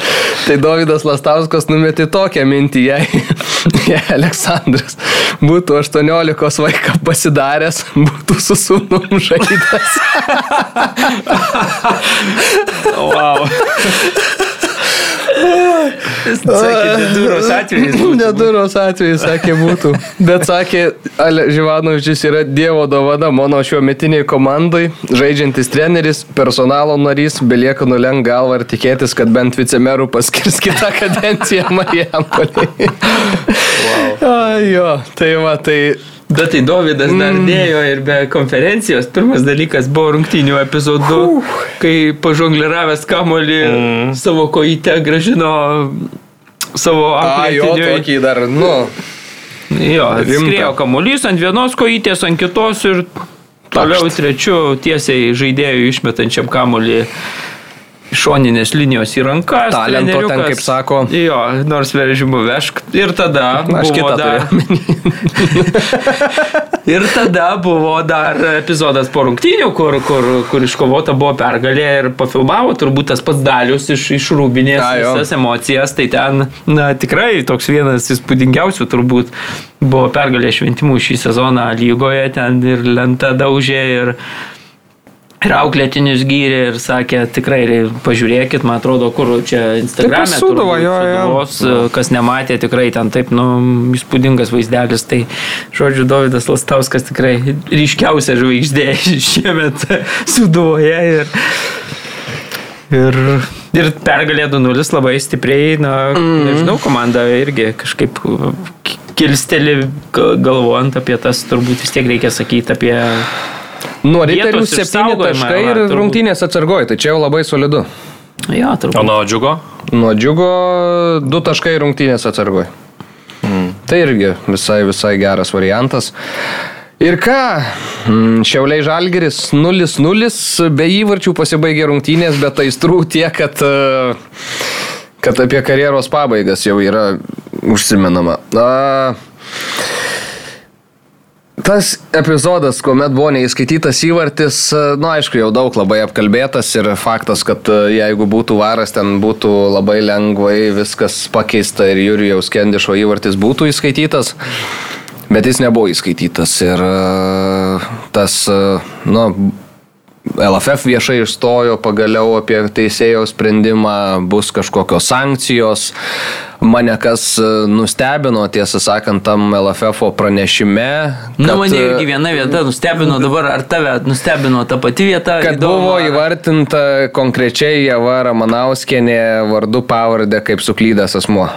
tai Davidas Lastauskas numetė tokią mintį, jei, jei Aleksandras būtų 18 vaiką pasidaręs, būtų su sūnum žaidęs. Wow. Sakė, neduros atvejais. būtų. Neduros atvejais, sakė, būtų. Bet sakė, Ale Živanovičius yra Dievo dovana mano šiuo metiniai komandai, žaidžiantis treneris, personalo narys, belieka nulenk galvą ir tikėtis, kad bent vicemerų paskirs kitą kadenciją Marijampolį. Wow. Jo, tai va, tai Bet tai Davidas dar dėjo ir be konferencijos. Pirmas dalykas buvo rungtynių epizodu, kai pažongliravęs kamolį savo kojytę gražino savo A, jo, tokį dar, nu, Jo, skriejo kamuolys ant vienos kojytės, ant kitos ir toliau trečiu tiesiai žaidėjui išmetančiam kamuolį. iš šoninės linijos į rankas. Talento ten, kaip sako. Jo, nors vežimu vešk. Ir tada Na, aš kitą dar... ir tada buvo dar epizodas po rungtynių, kur, kur, kur iškovota buvo pergalė ir pafilmavo turbūt tas pats dalius iš, iš rūbinės A, visas emocijas. Tai ten, na, tikrai toks vienas įspūdingiausių turbūt buvo pergalė šventimų šį sezoną lygoje, ten ir lenta daužė ir Ir auklėtinius gyrė ir sakė, tikrai pažiūrėkit, man atrodo, kur čia Instagram'e. Sūduvą, turbūt, jo, jo. Sūduvos, kas nematė, tikrai ten taip, nu, įspūdingas vaizdelis. Tai, žodžiu, Davidas Lastauskas tikrai ryškiausia žvaigždė šiemet Sūduvoje. Ir, ir, ir pergalė 2-0 labai stipriai, na, mm. nežinau, komanda irgi kažkaip kilsteli galvojant apie tas, turbūt vis tiek reikia sakyti apie nuo riterių Vietos 7 išsaugojimą, taškai ir turbūt. rungtynės atsargoji, tai čia jau labai solidu. Jo, O turbūt. nuo džiugo? Nuo džiugo 2 taškai rungtynės atsargoji. Mm. Tai irgi visai, visai geras variantas. Ir ką, Mm, Šiauliai Žalgeris 0-0, be įvarčių pasibaigė rungtynės, bet aistrų tiek, kad, kad apie karjeros pabaigas jau yra užsimenama. A, Tas epizodas, kuomet buvo neįskaitytas įvartis, na, nu, aišku, jau daug labai apkalbėtas ir faktas, kad e, jeigu būtų varas, ten būtų labai lengvai viskas pakeista ir Jurijaus Kendišo įvartis būtų įskaitytas, bet jis nebuvo įskaitytas ir e, tas, na, LFF viešai išstojo pagaliau apie teisėjo sprendimą, bus kažkokios sankcijos. Mane kas e, nustebino, tiesą sakant, tam LFF pranešime. Na, kad, mane e, irgi viena vieta nustebino, dabar ar tave nustebino ta pati vieta? Kad Įdomu, buvo ar- įvartinta konkrečiai Java Ramanauskienė vardu pavardė kaip suklydęs asmuo.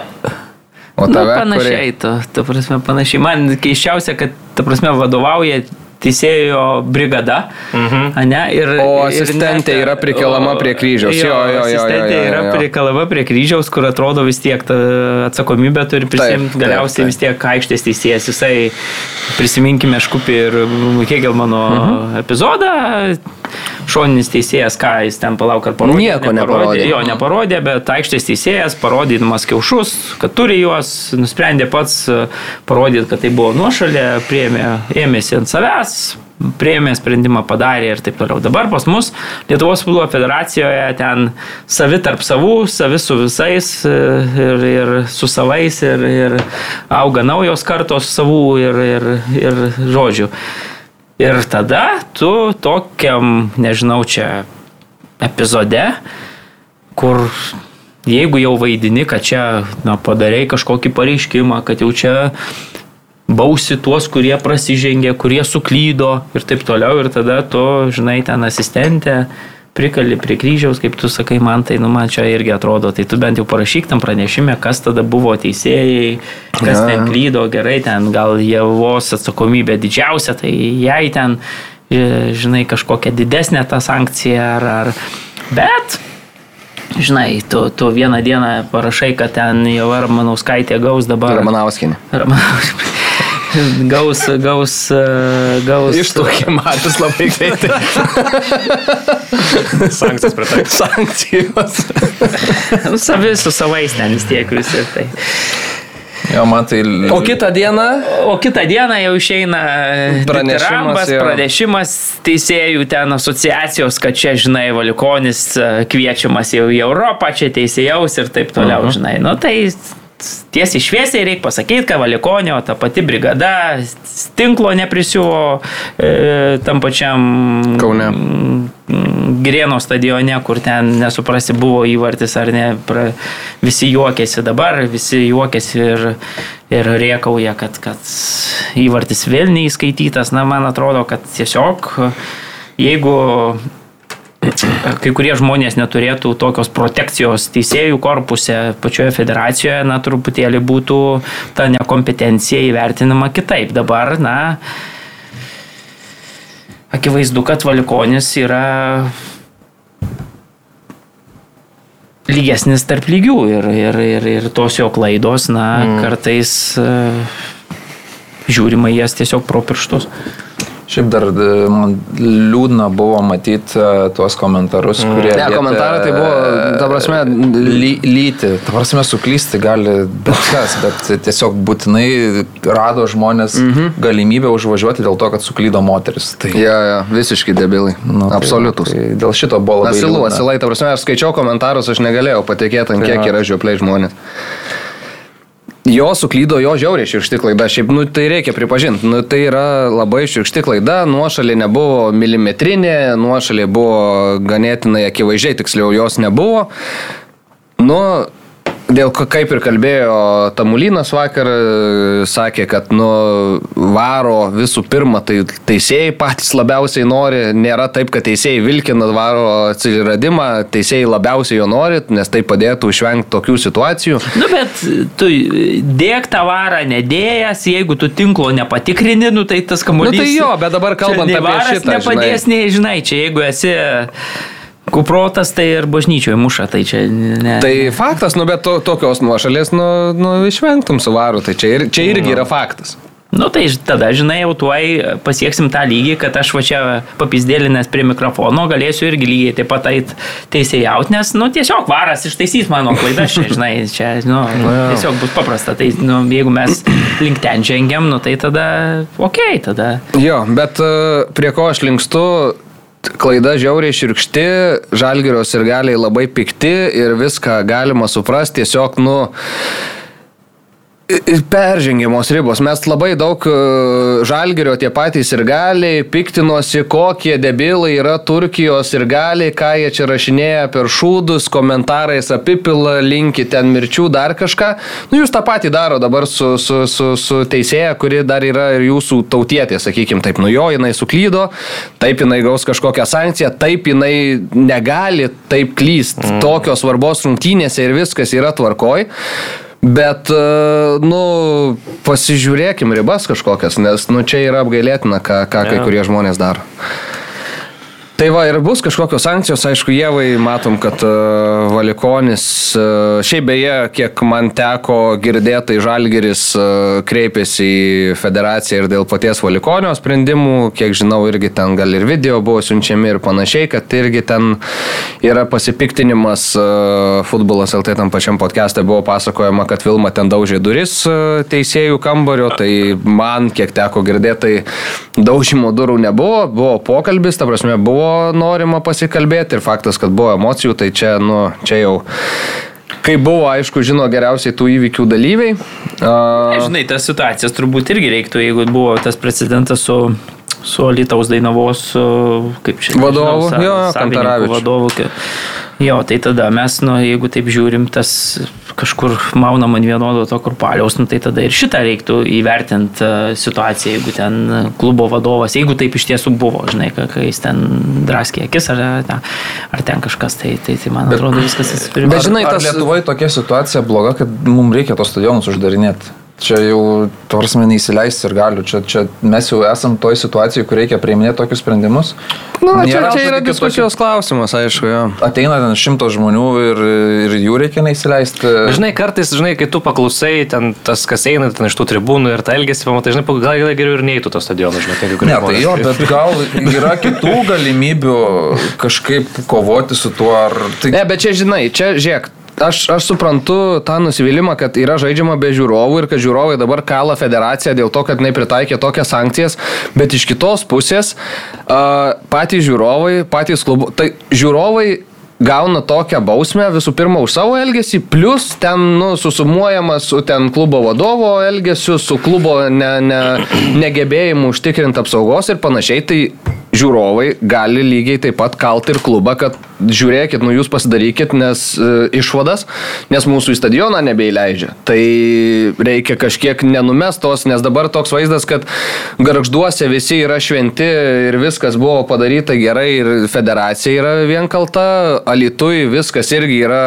O Nu, tave, panašiai, ta, ta prasme, panašiai. Man keiščiausia, kad, ta prasme, vadovauja teisėjo brigada. Mhm. Ne, ir, O ir asistentė yra prikelama prie kryžiaus. Jo, jo, jo, jo, Asistentė jo, jo, yra jo. prikelama prie kryžiaus, kur atrodo vis tiek ta atsakomybė turi prisimti. taip, Galiausiai taip. vis tiek aikštės teisėjas. Jisai, prisiminkime Škupį ir Hegelmano Mhm. epizodą. Šoninis teisėjas, ką jis ten palauk, ar parodė? Nieko neparodė. Jo, neparodė, bet aikštės teisėjas, parodydamas kiaušus, kad turi juos, nusprendė pats parodyti, kad tai buvo nuošalė, priėmė, ėmėsi ant savęs, priėmė sprendimą, padarė ir taip toliau. Dabar pas mus Lietuvos futbolo federacijoje ten savi tarp savų, savi su visais e, ir, ir su savais ir, ir auga naujos kartos savų ir, ir, ir žodžių. Ir tada tu tokiam, nežinau, čia epizode, kur jeigu jau vaidini, kad čia na, padarai kažkokį pareiškimą, kad jau čia bausi tuos, kurie prasižengė, kurie suklydo ir taip toliau, ir tada tu, žinai, ten asistentė prikali prie kryžiaus, kaip tu sakai, man tai, nu, man čia irgi atrodo, tai tu bent jau parašyk tam pranešime, kas tada buvo teisėjai, kas Ja. ten klydo, gerai, ten gal jėvos atsakomybė didžiausia, tai jai ten, e, žinai, kažkokia didesnė ta sankcija, ar, ar... bet Žinai, tu, tu vieną dieną parašai, kad ten jau Armanauskaitė gaus dabar. Ramanauskinė. Ramanaus. Gaus, gaus, e, gaus. Ištukė matas labai greitai. Sankcijas pritaikyt. Sankcijos. Nu, Savi su savais ten vis tiek visi. Tai. Jo, man tai... O kitą dieną O kitą dieną jau išeina Pranešimas, pranešimas, pranešimas teisėjų ten asociacijos, kad čia, žinai, Valikonis e, kviečiamas jau į Europą, čia teisėjaus ir taip toliau, uh -huh. žinai. Nu tai tiesiai šviesiai reikia pasakyti, kad Valikonio ta pati brigada tinklo neprisiuvo e, tam pačiam Kaune. Girėno stadione, kur ten nesuprasi buvo įvartis ar ne, pra, visi juokėsi dabar, visi juokėsi ir, ir riekauja, kad, kad įvartis vėl neįskaitytas. Na, man atrodo, kad tiesiog jeigu kai kurie žmonės neturėtų tokios protekcijos teisėjų korpuse pačioje federacijoje, na, truputėlį būtų ta nekompetencija įvertinama kitaip. Dabar, na, akivaizdu, kad Valikonis yra lygesnis tarp lygių ir, ir, ir, ir tos jo klaidos, na, mm. kartais uh, žiūrima jas tiesiog pro pirštus. Šiaip dar e, man liūdna buvo matyti tuos komentarus, kurie... Ne, liepė, komentarai tai buvo, ta prasme, ly, lyti. Ta prasme, suklysti gali bet kas, bet tiesiog būtinai rado žmonės mhm. galimybę užvažiuoti dėl to, kad suklydo moteris. Tai, Ja, ja, visiškai debilai. nu, tai- Absoliutus. Tai dėl šito buvo labai... Asilu, liūdna. asilai, ta prasme, aš skaičiau komentarus, aš negalėjau patikėti, ant kiek Jo. yra žiopliai žmonės. Jo suklydo, jo žiauriai širkšti klaida, šiaip, nu, tai reikia pripažinti, nu, tai yra labai širkšti klaida, nuošalė nebuvo milimetrinė, nuošalė buvo ganėtinai akivaizdžiai, tiksliau jos nebuvo. Nu, dėl kaip ir kalbėjo Tamulinas vakar, e, sakė, kad nu, varo visų pirma, tai teisėjai patys labiausiai nori, nėra taip, kad teisėjai vilkina varo atsiradimą, teisėjai labiausiai jo nori, nes tai padėtų išvengti tokių situacijų. Nu, bet tu dėk tą varą nedėjęs, jeigu tu tinklo nepatikrini, nu, tai tas kamuolys. Nu, tai jo, bet dabar kalbant apie šitą, Nepadės, žinai, čia jeigu esi kuprotas, tai ir bažnyčioje muša, tai čia ne. Tai faktas, nu bet to, tokios nuošalės, nu, nu išvengtum su varu, tai čia, ir, čia irgi yra faktas. Nu tai tada, žinai, jau tuoj pasieksim tą lygį, kad aš va čia papizdėlinęs prie mikrofono galėsiu irgi lygiai taip pat eit teisėjaut, nes, nu, tiesiog varas ištaisys mano klaidas, čia, žinai, čia, nu, tiesiog bus paprasta. Tai, nu, jeigu mes link ten žengiam, nu, tai tada, okei, okay, tada. Jo, bet e, prie ko aš linkstu, klaida žiauriai širkšti, žalgerios ir galiai labai pikti ir viską galima suprasti, tiesiog, nu, peržengiamos ribos. Mes labai daug e, žalgerio tie patys ir galiai piktinosi, kokie debilai yra Turkijos ir galiai, ką jie čia rašinėja per šūdus, komentarais apipila, linki ten mirčių, dar kažką. Nu, jūs tą patį daro dabar su, su, su, su teisėja, kuri dar yra ir jūsų tautietė, sakykime taip. Nu jo, jinai suklydo, taip jinai gaus kažkokią sankciją, taip jinai negali taip klyst. Mm. Tokios svarbos rungtynėse ir viskas yra tvarkoj. Bet, e, nu, pasižiūrėkim ribas kažkokias, nes, nu, čia yra apgailėtina, ką, ką kai kurie žmonės daro. Tai va ir bus kažkokios sankcijos, aišku, Jėvai matom, kad uh, Valikonis, uh, šiaip beje, kiek man teko girdėti, tai Žalgeris uh, kreipėsi į federaciją ir dėl paties Valikonio sprendimų, kiek žinau, irgi ten gal ir video buvo siunčiami ir panašiai, kad irgi ten yra pasipiktinimas uh, futbolas LT tam pačiam podcast'e buvo pasakojama, kad Vilma ten daužė duris uh, teisėjų kambario, tai man, kiek teko girdėti, tai daužimo durų nebuvo, buvo pokalbis, ta prasme, buvo norima pasikalbėti ir faktas, kad buvo emocijų, tai čia, nu, čia jau, kai buvo, aišku, žino geriausiai tų įvykių dalyviai. Uh, Žinai, tas situacijas turbūt irgi reiktų, jeigu buvo tas precedentas su, su Lietuvos Dainavos, su, kaip čia. Vadovu, nežinau, jo, savininku, Kantaravičiu. Vadovu. Jo, tai tada mes, nu, jeigu taip žiūrim, tas kažkur maunam ant vienodo to kurpaliaus, nu, tai tada ir šitą reiktų įvertinti situaciją, jeigu ten klubo vadovas, jeigu taip iš tiesų buvo, žinai, ka- kai jis ten draskė akis ar, ten- ar ten kažkas, tai, tai, tai man atrodo viskas atsipirkė. Bet žinai, Ar tas- Lietuvoje tokia situacija bloga, kad mums reikia tos stadionus uždarinėti. Čia jau, tvarsime, neįsileisti ir galiu. Čia, čia mes jau esam toj situacijai, kur reikia priiminėti tokius sprendimus. nu, čia, Nėra čia yra tokių- diskusijos klausimas, aišku, jo. Ateina ten šimtas žmonių ir, ir jų reikia neįsileisti. Žinai, kartais, žinai, kai tu paklausai, ten tas, kas eina ten iš tų tribūnų ir tą elgesį, pamatai, žinai, gal gal geriau ir neįtų to stadiono, žinai, kai kurie Ne, tai jo, bet gal yra kitų galimybių kažkaip kovoti su tuo. Ar, tai, Ne, bet čia žinai, čia žiūrėk. Aš, aš suprantu tą nusivylimą, kad yra žaidžiama be žiūrovų ir kad žiūrovai dabar kala federaciją dėl to, kad jinai pritaikė tokias sankcijas, bet iš kitos pusės uh, patys žiūrovai, patys klubų, tai žiūrovai gauna tokią bausmę visų pirma už savo elgesį, plus ten nu, susumuojama su ten klubo vadovo elgesiu, su klubo ne, ne, negebėjimu užtikrinti apsaugos ir panašiai. Tai žiūrovai gali lygiai taip pat kalti ir klubą, kad žiūrėkit, nu jūs pasidarykit nes, e, išvadas, nes mūsų į stadioną nebeįleidžia. Tai reikia kažkiek nenumestos, nes dabar toks vaizdas, kad garžduose visi yra šventi ir viskas buvo padaryta gerai ir federacija yra vien kalta, alitui viskas irgi yra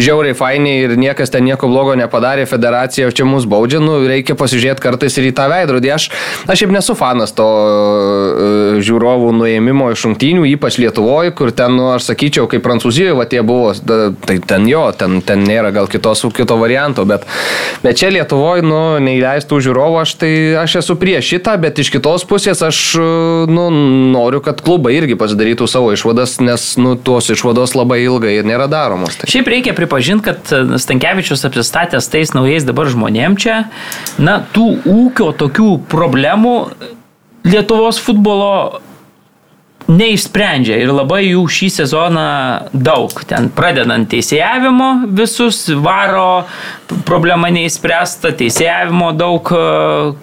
žiauriai fainiai ir niekas ten nieko blogo nepadarė, federacija čia mus baudžia, nu reikia pasižiūrėti kartais ir į tą veidrodį. Aš, aš šiaip nesu fanas to uh, žiūrovų nuėmimo iš rungtynių, ypač Lietuvoje, kur ten, nu, aš sakyčiau, kaip Prancūzijoje, va tie buvo, tai ten jo, ten, ten nėra gal kitos, kito varianto, bet, bet čia Lietuvoje, nu, neįleistų žiūrovų, aš tai aš esu prieš šitą, bet iš kitos pusės aš, nu, noriu, kad klubai irgi pasidarytų savo išvadas, nes, nu, tuos išvados labai ilgai nėra daromos. Tai. Šiaip reikia pripažinti, kad e, Stankievičius apsistatęs tais naujais dabar žmonėm čia, na, tų ūkio tokių problemų Lietuvos futbolo neišsprendžia ir labai jų šį sezoną daug. Ten pradedant teisėjavimo visus, varo problema neįspręsta, teisėjavimo daug e,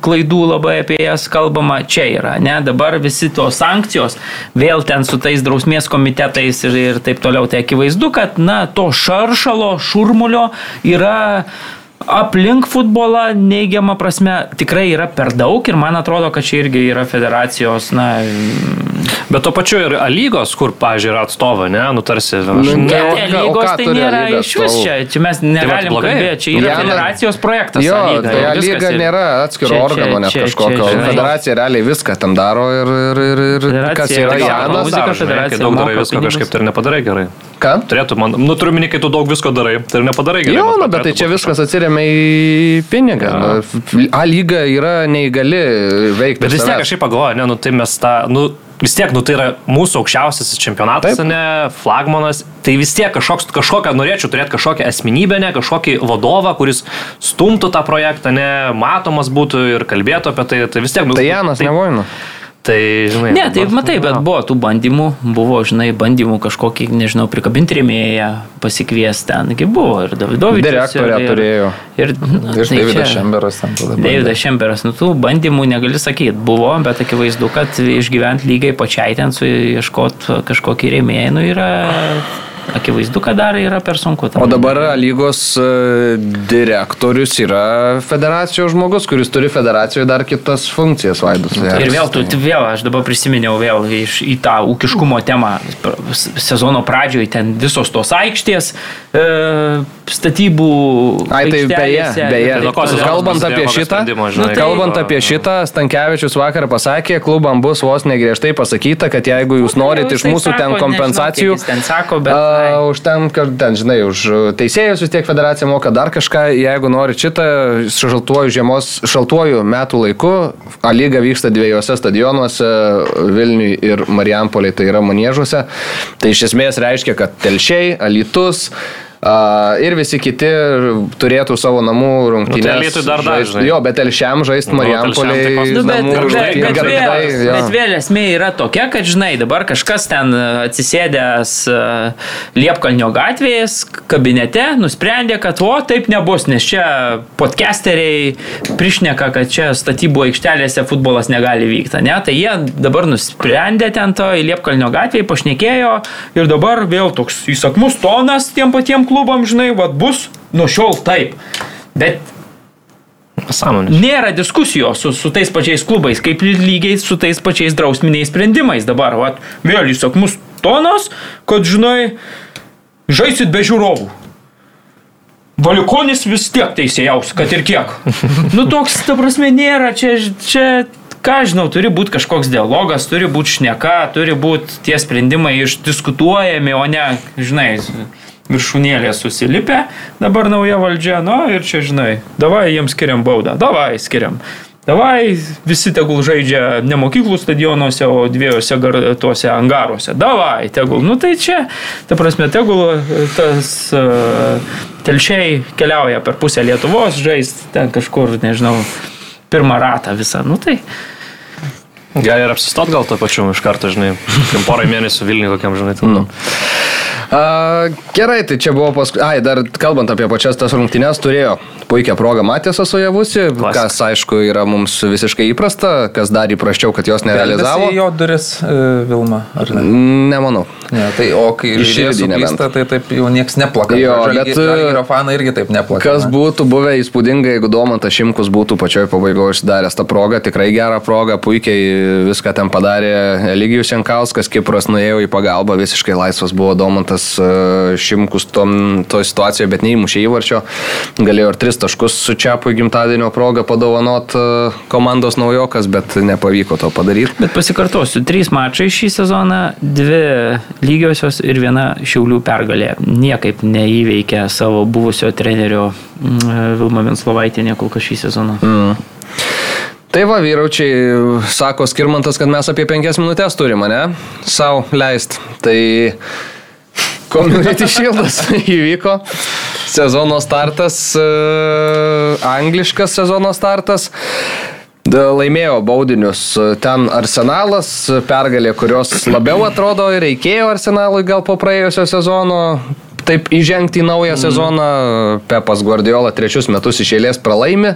klaidų labai apie jas kalbama, čia yra. Ne? Dabar visi tos sankcijos, vėl ten su tais drausmės komitetais ir, ir taip toliau, tai akivaizdu, kad na, to šaršalo, šurmulio yra aplink futbolą neigiamą prasme tikrai yra per daug ir man atrodo, kad čia irgi yra federacijos, na, Bet to pačiu ir lygos, kur, pažiūrėjau, yra atstovai, ne, nu tarsi. Aš... Nu, Ne, ne, o lygos tai nėra iš vis čia, čia mes negalim blogai. kalbėti, čia yra federacijos projektas. Jo, A lyga, tai lyga ir- nėra atskiro Čia- organo net kažkokio. čia- čia- Federacija realiai viską tam daro ir, ir, ir, ir kas yra tai Janas. federacija daug darai visko kažkaip tai ir nepadarai gerai. Ką? Turėtų man, nu turiu minį, kai tu daug visko darai, tai ir nepadarai gerai. Jo, nu, bet tai čia viskas atsiriamia į pinigą. Nu, A lyga yra neįgali veikti. Bet vis tiek savęs. kažkaip pagalvoju, ne, nu tai mes tą, nu vis tiek, nu tai yra mūsų aukščiausiasis čempionatas, Taip. ne, flagmanas, tai vis tiek kažkoks, kažkokią, norėčiau turėti kažkokią asmenybę, ne, kažkokį vadovą, kuris stumtų tą projektą, ne, matomas būtų ir kalbėtų apie tai, tai vis tiek, nu, Tai Janas tai, Nevoinu. tai, žinai. Ne, tai matai, bet buvo tų bandymų, buvo, žinai, bandymų kažkokį, nežinau, prikabinti rėmėją, pasikviesti ten, gi buvo ir Davidovičius. Direktorę ir- turėjo. Ir, na, Ir tai Davidas Šemberas ten tada. Davidas Šemperas, nu tų bandymų negali sakyti, buvo, bet akivaizdu, kad išgyventi lygiai pačiai ten su ieškoti kažkokį rėmėją, nu yra akivaizdu, kad dar yra per sunku. tam. O dabar lygos direktorius yra federacijos žmogus, kuris turi federacijoje dar kitas funkcijas, Vaidus. Ir vėl, tu, vėl, aš dabar prisiminiau vėl iš, į tą ūkiškumo temą. Sezono pradžioje ten visos tos aikštės, e, statybų. Ai, tai beje, beje, ir taip Nuo ko toliau. sezonas kalbant prasidėjo, apie šitą, nu, žinai, tai, kalbant apie šitą, Stankievičius vakar pasakė, klubam bus vos negriežtai pasakyta, kad jeigu jūs norit iš mūsų ten kompensacijų, ten sako, bet, ai. už ten, kad ten, žinai, už teisėjus vis tiek federacija moka dar kažką, jeigu norit šitą šaltuoju žiemos, šaltuoju metų laiku, A lyga vyksta dviejose stadionuose, Vilniui ir Marijampoliai, tai yra manėžuose, tai iš esmės reiškia, kad telšiai, alitus, ir visi kiti turėtų savo namų rungtynės. tai Alytui dar dar, žaist- žinai. Jo, bet telšiam žaisti Nu, tai Marijampoliai. Nu, bet, namų bet, rungtynės, bet, gardai, vėl, jo. bet vėl esmė yra tokia, kad, žinai, dabar kažkas ten e, atsisėdęs e, Liepkalnio gatvės kabinete nusprendė, kad o taip nebus, nes čia podcasteriai prišneka, kad čia statybų aikštelėse futbolas negali vykti. Ne? Tai jie dabar nusprendė ten to į Liepkalnio gatvėje, pašnekėjo ir dabar vėl toks įsakmus tonas tiem patiem klubam, žinai, vad bus nuo šiol taip. Bet Pasąmonė. nėra diskusijos su, su tais pačiais klubais, kaip lygiai su tais pačiais drausminiais sprendimais. Dabar, vat, vėl įsakmus tonas, kad, žinai, žaisit be žiūrovų. Valikonis vis tiek teisėjaus, kad ir kiek. Nu toks, ta prasme, nėra, čia, čia ką žinau, turi būti kažkoks dialogas, turi būti šneka, turi būti tie sprendimai išdiskutuojami, o ne, žinai, viršūnėlė susilipę, dabar nauja valdžia, nu ir čia, žinai, davai jiems skiriam baudą, davai skiriam. Davai, visi tegul žaidžia ne mokyklų stadionuose, o dviejose tuose angaruose. Davai, tegul. Nu tai čia, ta prasme, tegul e, tas uh, telšiai keliauja per pusę Lietuvos, žais ten kažkur, nežinau, pirmą ratą visą. Nu tai. Gali ir apsistot gal to pačiu iš karto, žinai, porą mėnesių Vilniui kokiam, žinai. Tai, nu. A, gerai, tai čia buvo paskui. Ai, dar kalbant apie pačias tas rungtynes, turėjo puikią progą Matėsą Klasika. kas aišku yra mums visiškai įprasta, kas dar įprasčiau, kad jos nerealizavo. Į jo duris e, Vilma, ar ne? Nemanau. Ne, tai o kai nebent. suklysta, tai taip jau niekas neplaka. Jo, bet, e, Žalgirio fanai irgi taip neplaka. Kas būtų buvę įspūdinga, jeigu Domantas Šimkus būtų pačioj pabaigoje užsidaręs tą progą, tikrai gerą progą, puikiai viską ten padarė Eligijus Jankauskas, Kipras nuėjo į pagalbą, visiškai laisvas buvo Domantas e, Šimkus tom, to situacijoje, bet neįmušė įvarčio, galėjo ir tris taškus su Čiapui gimtadienio progą padovanot e, komandos naujokas, bet nepavyko to padaryti. Bet pasikartosiu, trys mačai šį sezoną, dvi lygiosios ir viena šiaulių pergalė. Niekaip neįveikė savo buvusio trenerio mm, Vilma Venslovaitinė kol kas šį sezoną. Mm. Tai va, vyraučiai, sako Skirmantas, kad mes apie penkias minutės turime, ne? Sau leist. Tai Community Shieldas įvyko. Sezono startas, e, angliškas sezono startas. Laimėjo baudinius ten Arsenalas, pergalė, kurios labiau atrodo ir reikėjo Arsenalui gal po praėjusio sezono. Taip įžengti į naują mm. sezoną, Pepas Guardiola trečius metus iš eilės pralaimi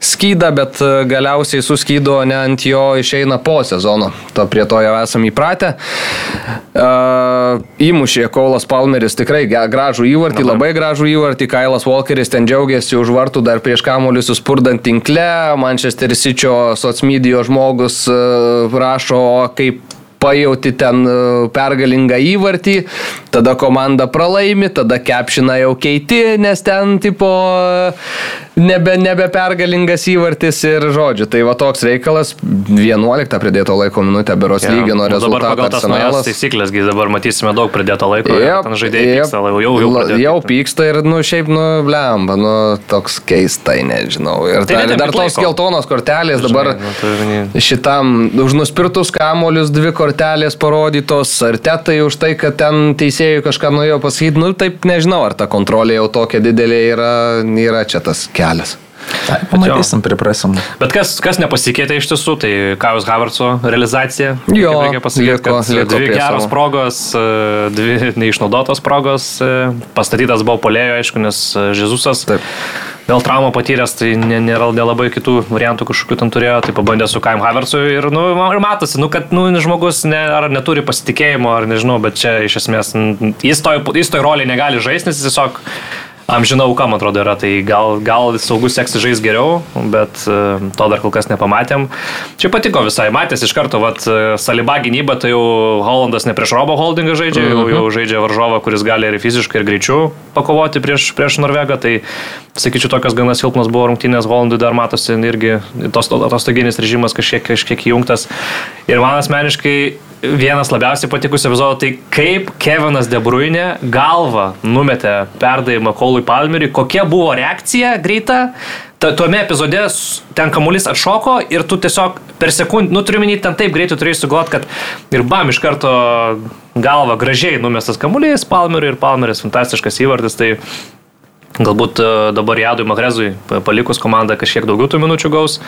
skydą, bet e, galiausiai suskydo ne ant jo išeina po sezono. To prie to jau esame įpratę. Uh, įmušė Kaulas Palmeris tikrai gražų įvartį, labai gražų įvartį. Kailas Walkeris ten džiaugiasi už vartų dar prieš kamuolį suspurdant tinkle. Manchester City socmedio žmogus uh, rašo, kaip pajauti ten pergalingą įvartį, tada komanda pralaimi, tada kepšina jau keiti, nes ten tipo nebe, nebe pergalingas įvartis ir žodžiu. Tai va toks reikalas, 11 pridėto laiko minutę beros Jo. lygino Nu, Dabar rezultatą pagal tas naujas taisyklės, gi dabar matysime daug pridėto laiko. Jep, Ten žaidėjai jep. pyksta, jau, jau, pradėjo jau pyksta ir, nu, šiaip, nu, blemba, nu, toks keistai, nežinau. Ir Tai dar, dar tos geltonos kortelės dabar Žinai, nu, tai, šitam už nuspirtus kamolius dvi kortelės parodytos, ar tetai už tai, kad ten teisėjai kažką nuėjo pasakyti, nu, taip nežinau, ar ta kontrolė jau tokia didelė yra, yra čia tas kelias. Pamatysim, priprasim. Bet kas, kas nepasikeitė iš tiesų, tai Kajus Havertzo realizacija. Jo, Kaip reikia pasakyti, liko- kad liko dvi geros savo. progos, e, dvi neišnaudotos progos. e, Pastatytas buvo polėjo, aišku, nes e, Žezusas Taip. Dėl traumą patyręs, tai nė- nėra nelabai kitų variantų kažkokių ten turėjo, tai pabandė su Kaim Havertzu ir, nu, ir matosi, nu, kad nu, žmogus ne, ar neturi pasitikėjimo, ar nežinau, bet čia iš esmės jis toj, jis toj roliai negali žaisti, nes jis tiesiog Amžinau, ką man atrodo yra, tai gal, gal saugus seksis žais geriau, bet e, to dar kol kas nepamatėm. Čia patiko visai, matėsi iš karto, vat, e, Saliba gynyba, tai jau Hollandas ne prieš Robo Holdingą žaidžia, jau, jau žaidžia varžovą, kuris gali ir fiziškai, ir greičiau pakovoti prieš, prieš Norvegą, tai sakyčiau, tokios gana silpnos buvo rungtynės Hollandui, dar matosi irgi tos atostoginis režimas kažkiek, kažkiek įjungtas. Ir man asmeniškai vienas labiausiai patikusių epizodų, tai kaip Kevinas De Bruyne galvą numetė perdavimą Kolui Palmeriui, kokia buvo reakcija greita. Ta, tuome epizode ten kamuolys atšoko ir tu tiesiog per sekundę, nu turiu minėti, ten taip greitai turėjai sugalvoti, kad ir bam iš karto galva gražiai numestas kamuolys Palmeriui ir Palmeris fantastiškas įvartis. Tai Galbūt e, dabar Jadui Magrezui pa- palikus komandą kažkiek daugiau tų minučių gaus,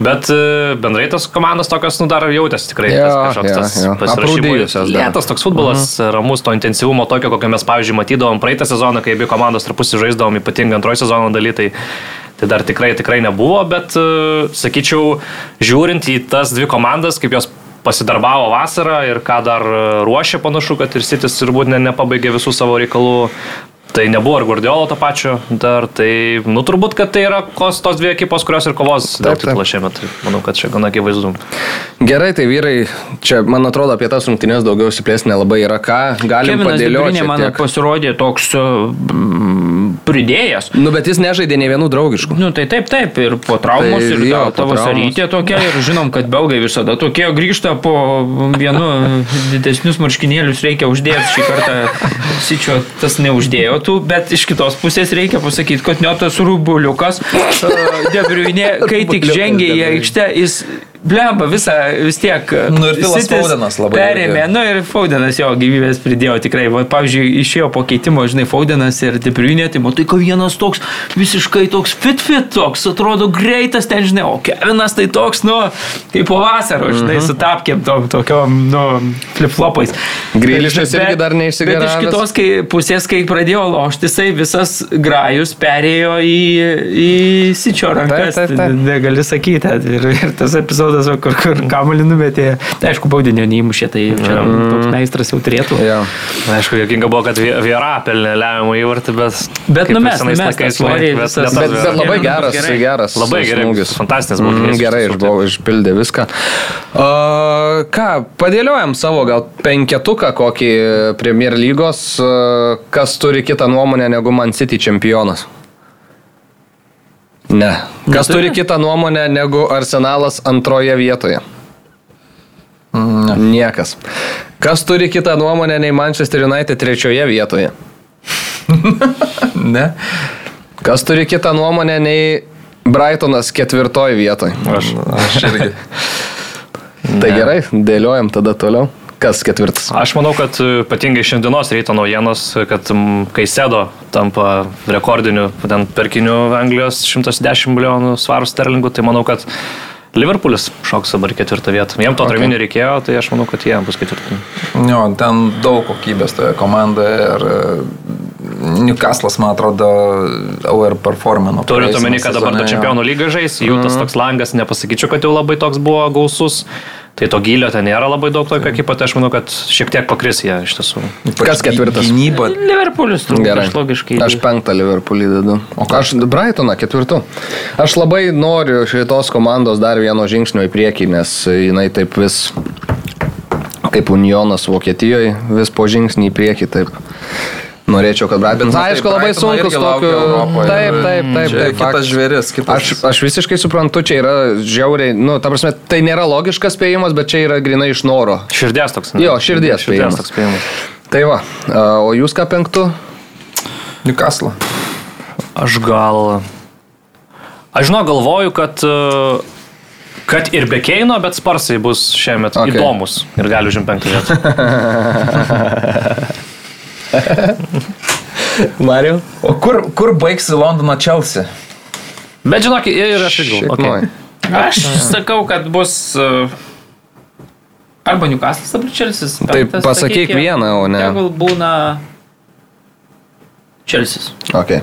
bet e, bendrai tas komandos tokios, nu, dar jautėsi tikrai tas kažkoks jo, tas Aprūdijusios dar. Lėtas toks futbolas, ramus to intensyvumo tokio, kokio mes, pavyzdžiui, matydavom praeitą sezoną, kai abi komandos tarpusį žaisdavom, ypatingai antrojo sezono daly, tai, tai dar tikrai, tikrai nebuvo, bet, e, sakyčiau, žiūrint į tas dvi komandas, kaip jos pasidarbavo vasarą ir ką dar e, ruošia, panašu, kad ir Sitis turbūt ne, nepabaigė visų savo reikalų. Tai nebuvo ir Guardiolo to pačio dar, tai, nu, turbūt, kad tai yra kos, tos dvi ekipos, kurios ir kovos dėl Taip, taip. titulo šiemet. Tai manau, kad čia gana akivaizdu. Gerai, tai vyrai, čia man atrodo apie tas rungtynės daugiau įsiplėsti nelabai yra ką. Galim Kevinas padėlioti. Man tiek. pasirodė toks mm, pridėjęs. Nu, bet jis nežaidė ne vienų draugiškų. Nu, tai taip, taip, ir po traumos, Tai ir jo, po tavo sarytė tokia, ir žinom, kad belgai visada tokie grįžta po vienu didesnius marškinėlius reikia uždėti, šį kartą sičio tas neuždėjo tų, bet iš kitos pusės reikia pasakyti, kad ne tas rubuliukas, debriuinė, kai tik žengė į aikštę, jis blemba visą vis tiek. Nu ir Filas Fodenas labai Perėmė, irgi. nu ir Faudenas jo gyvybės pridėjo tikrai. Va, pavyzdžiui, išėjo po keitimo, žinai, Faudenas ir Debriuinė, tai matai, kad vienas toks visiškai toks fit fit, toks atrodo greitas ten, žinai, o Kevinas tai toks, nu, kaip po vasaro, žinai, su tapkėm tom tokiom, nu, flip-flopais. Greilišas Bet- irgi dar Bet neišsigaravęs. iš kitos kai, pusės, kai pradėjo lošti, jisai visas grajus perėjo į, į Sičio rankas. Taip, taip, taip. Negali sakyti. Ir, ir tas epizodas, va, kur, kur kamuolį numetė, tai aišku, baudinio neįmušė, tai čia Mm. toks meistras jau turėtų. Jo. Aišku, jokinga buvo, kad Vie- Viera pelnė lemiamą įvartį, bet... Bet numes, numes, laikais, bet- bet- Bet, bet labai geras, gerai. geras. Labai gerai, smūgis. fantastinis Mm, baudinys, Gerai, iš tiesų, išbau- išpildė viską. Uh, ką, padėliojam savo gal penketuką kokį Premier lygos, uh, kas turi kitą nuomonę negu Man City čempionas. Ne. Kas Neturi? turi kitą nuomonę negu Arsenalas antroje vietoje? Niekas. Kas turi kitą nuomonę nei Manchester United trečioje vietoje? Ne? Kas turi kitą nuomonę nei Brightonas ketvirtoje vietoje? Aš. Aš irgi. Tai gerai, dėliojam tada toliau. Kas ketvirtas? Aš manau, kad e, ypatingai šiandienos ryto naujienos, kad m, Kaisedo tampa rekordiniu ten perkiniu Anglijos 110 milijonų svarų sterlingų, tai manau, kad Liverpoolis šoks dabar ketvirtą vietą. Jiem to Okay. atraminio reikėjo, tai aš manau, kad jie bus ketvirti. Jo, ten daug kokybės toje komandoje ir e, Newcastle'as, man atrodo, overperformino. Turint praėjusiame omeny, kad dabar jo. čempionų lyga žais, jų tas toks langas, nepasakyčiau, kad jau labai toks buvo gausus. Tai to gylio ten nėra labai daug tokio ekipo, tai aš manau, kad šiek tiek pakris jie iš tiesų. Kas ketvirtas? Gynyba. Liverpoolis turbūt Gerai. aš logiškai. Aš penktą Liverpoolį dedu. O ką aš Brightoną ketvirtu? Aš labai noriu šitos komandos dar vieno žingsnio į priekį, nes jinai taip vis kaip Unionas Vokietijoje, vis po žingsnį į priekį taip. Norėčiau, kad Brightonas. matai, Aišku, labai sunkus tokiu. Taip, taip, taip. Taip kitas žvėris, kitas. Aš, aš visiškai suprantu, čia yra žiauriai, nu, ta prasme, tai nėra logiškas spėjimas, bet čia yra grinai iš noro. Širdies toks. Jo, širdies spėjimas. širdies toks spėjimas. Tai va, a, o jūs ką penktu? Newcastle. Aš gal. Aš žinau, galvoju, kad, e, kad ir be Keino, bet Sparsai bus šiemet okay. įdomus ir gali užimti penktą vietą. Mario? O kur, kur baigsi Londono Chelsea? Bet žinok, ir aš irgi. Okay. Aš sakau, kad bus uh, arba Newcastle'as, arba Chelsea's. Tai Penktas, pasakyk sakykim, vieną, o ne- Tegul būna Chelsea's. Okay.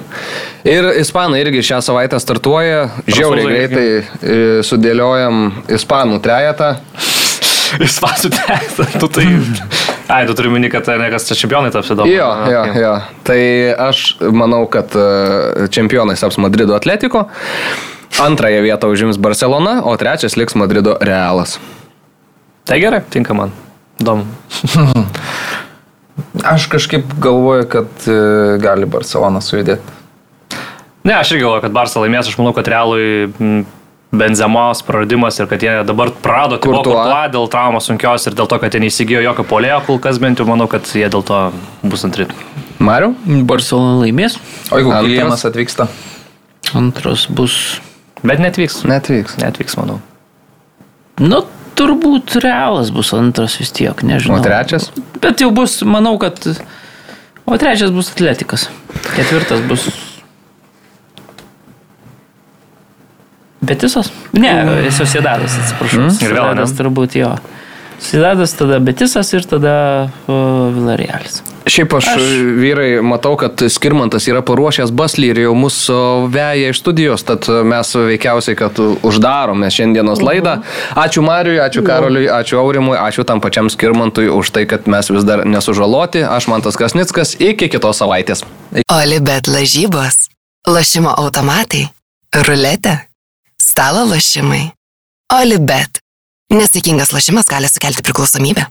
Ir ispanai irgi šią savaitę startuoja, žiauriai greitai e, sudėliojam ispanų trejetą. Jis pasitęs, tu tai. Ai, tu turi minį, kad ne kas čempionai taps įdomu. Jo, jo, jo. Tai aš manau, kad e, čempionais taps Madrido Atletiko. Antrąją vietą užims Barcelona, o trečias liks Madrido Realas. Tai gerai, tinka man. Įdomu. Aš kažkaip galvoju, kad e, gali Barcelona sujudėti. Ne, aš irgi galvoju, kad Barça laimės, aš manau, kad realui Benzemos praradimas ir kad jie dabar prarado. Kurtuą dėl traumos sunkios ir dėl to, kad jie neįsigijo jokio polėjo, kol kas bent jau manau, kad jie dėl to bus antri. Mariu? Barcelona laimės. O jeigu Antras? Kilienas atvyksta? Antras bus. Bet netvyks. Netvyks. Netvyks, manau. Nu, turbūt realas bus antras vis tiek, nežinau. O trečias? Bet jau bus, manau, kad. O trečias bus atletikas. Ketvirtas bus. Betisas? Ne, Sociedadas, atsiprašau. Mm. Ir vėl, ne? Sociedadas turbūt jo. Sociedadas, tada Betisas ir tada Villarealis. Šiaip aš, aš vyrai matau, kad Skirmantas yra paruošęs baslį ir jau mūsų veja iš studijos, tad mes veikiausiai, kad uždarome šiandienos laidą. Ačiū Mariui, ačiū Karoliui, ačiū Aurimui, ačiū tam pačiam Skirmantui už tai, kad mes vis dar nesužaloti. Aš Mantas Krasnickas, iki kitos savaitės. Olibet lažybos, lošimo automatai, ruletė, stalo lošimai. Olibet. Nesėkmingas lošimas gali sukelti priklausomybę.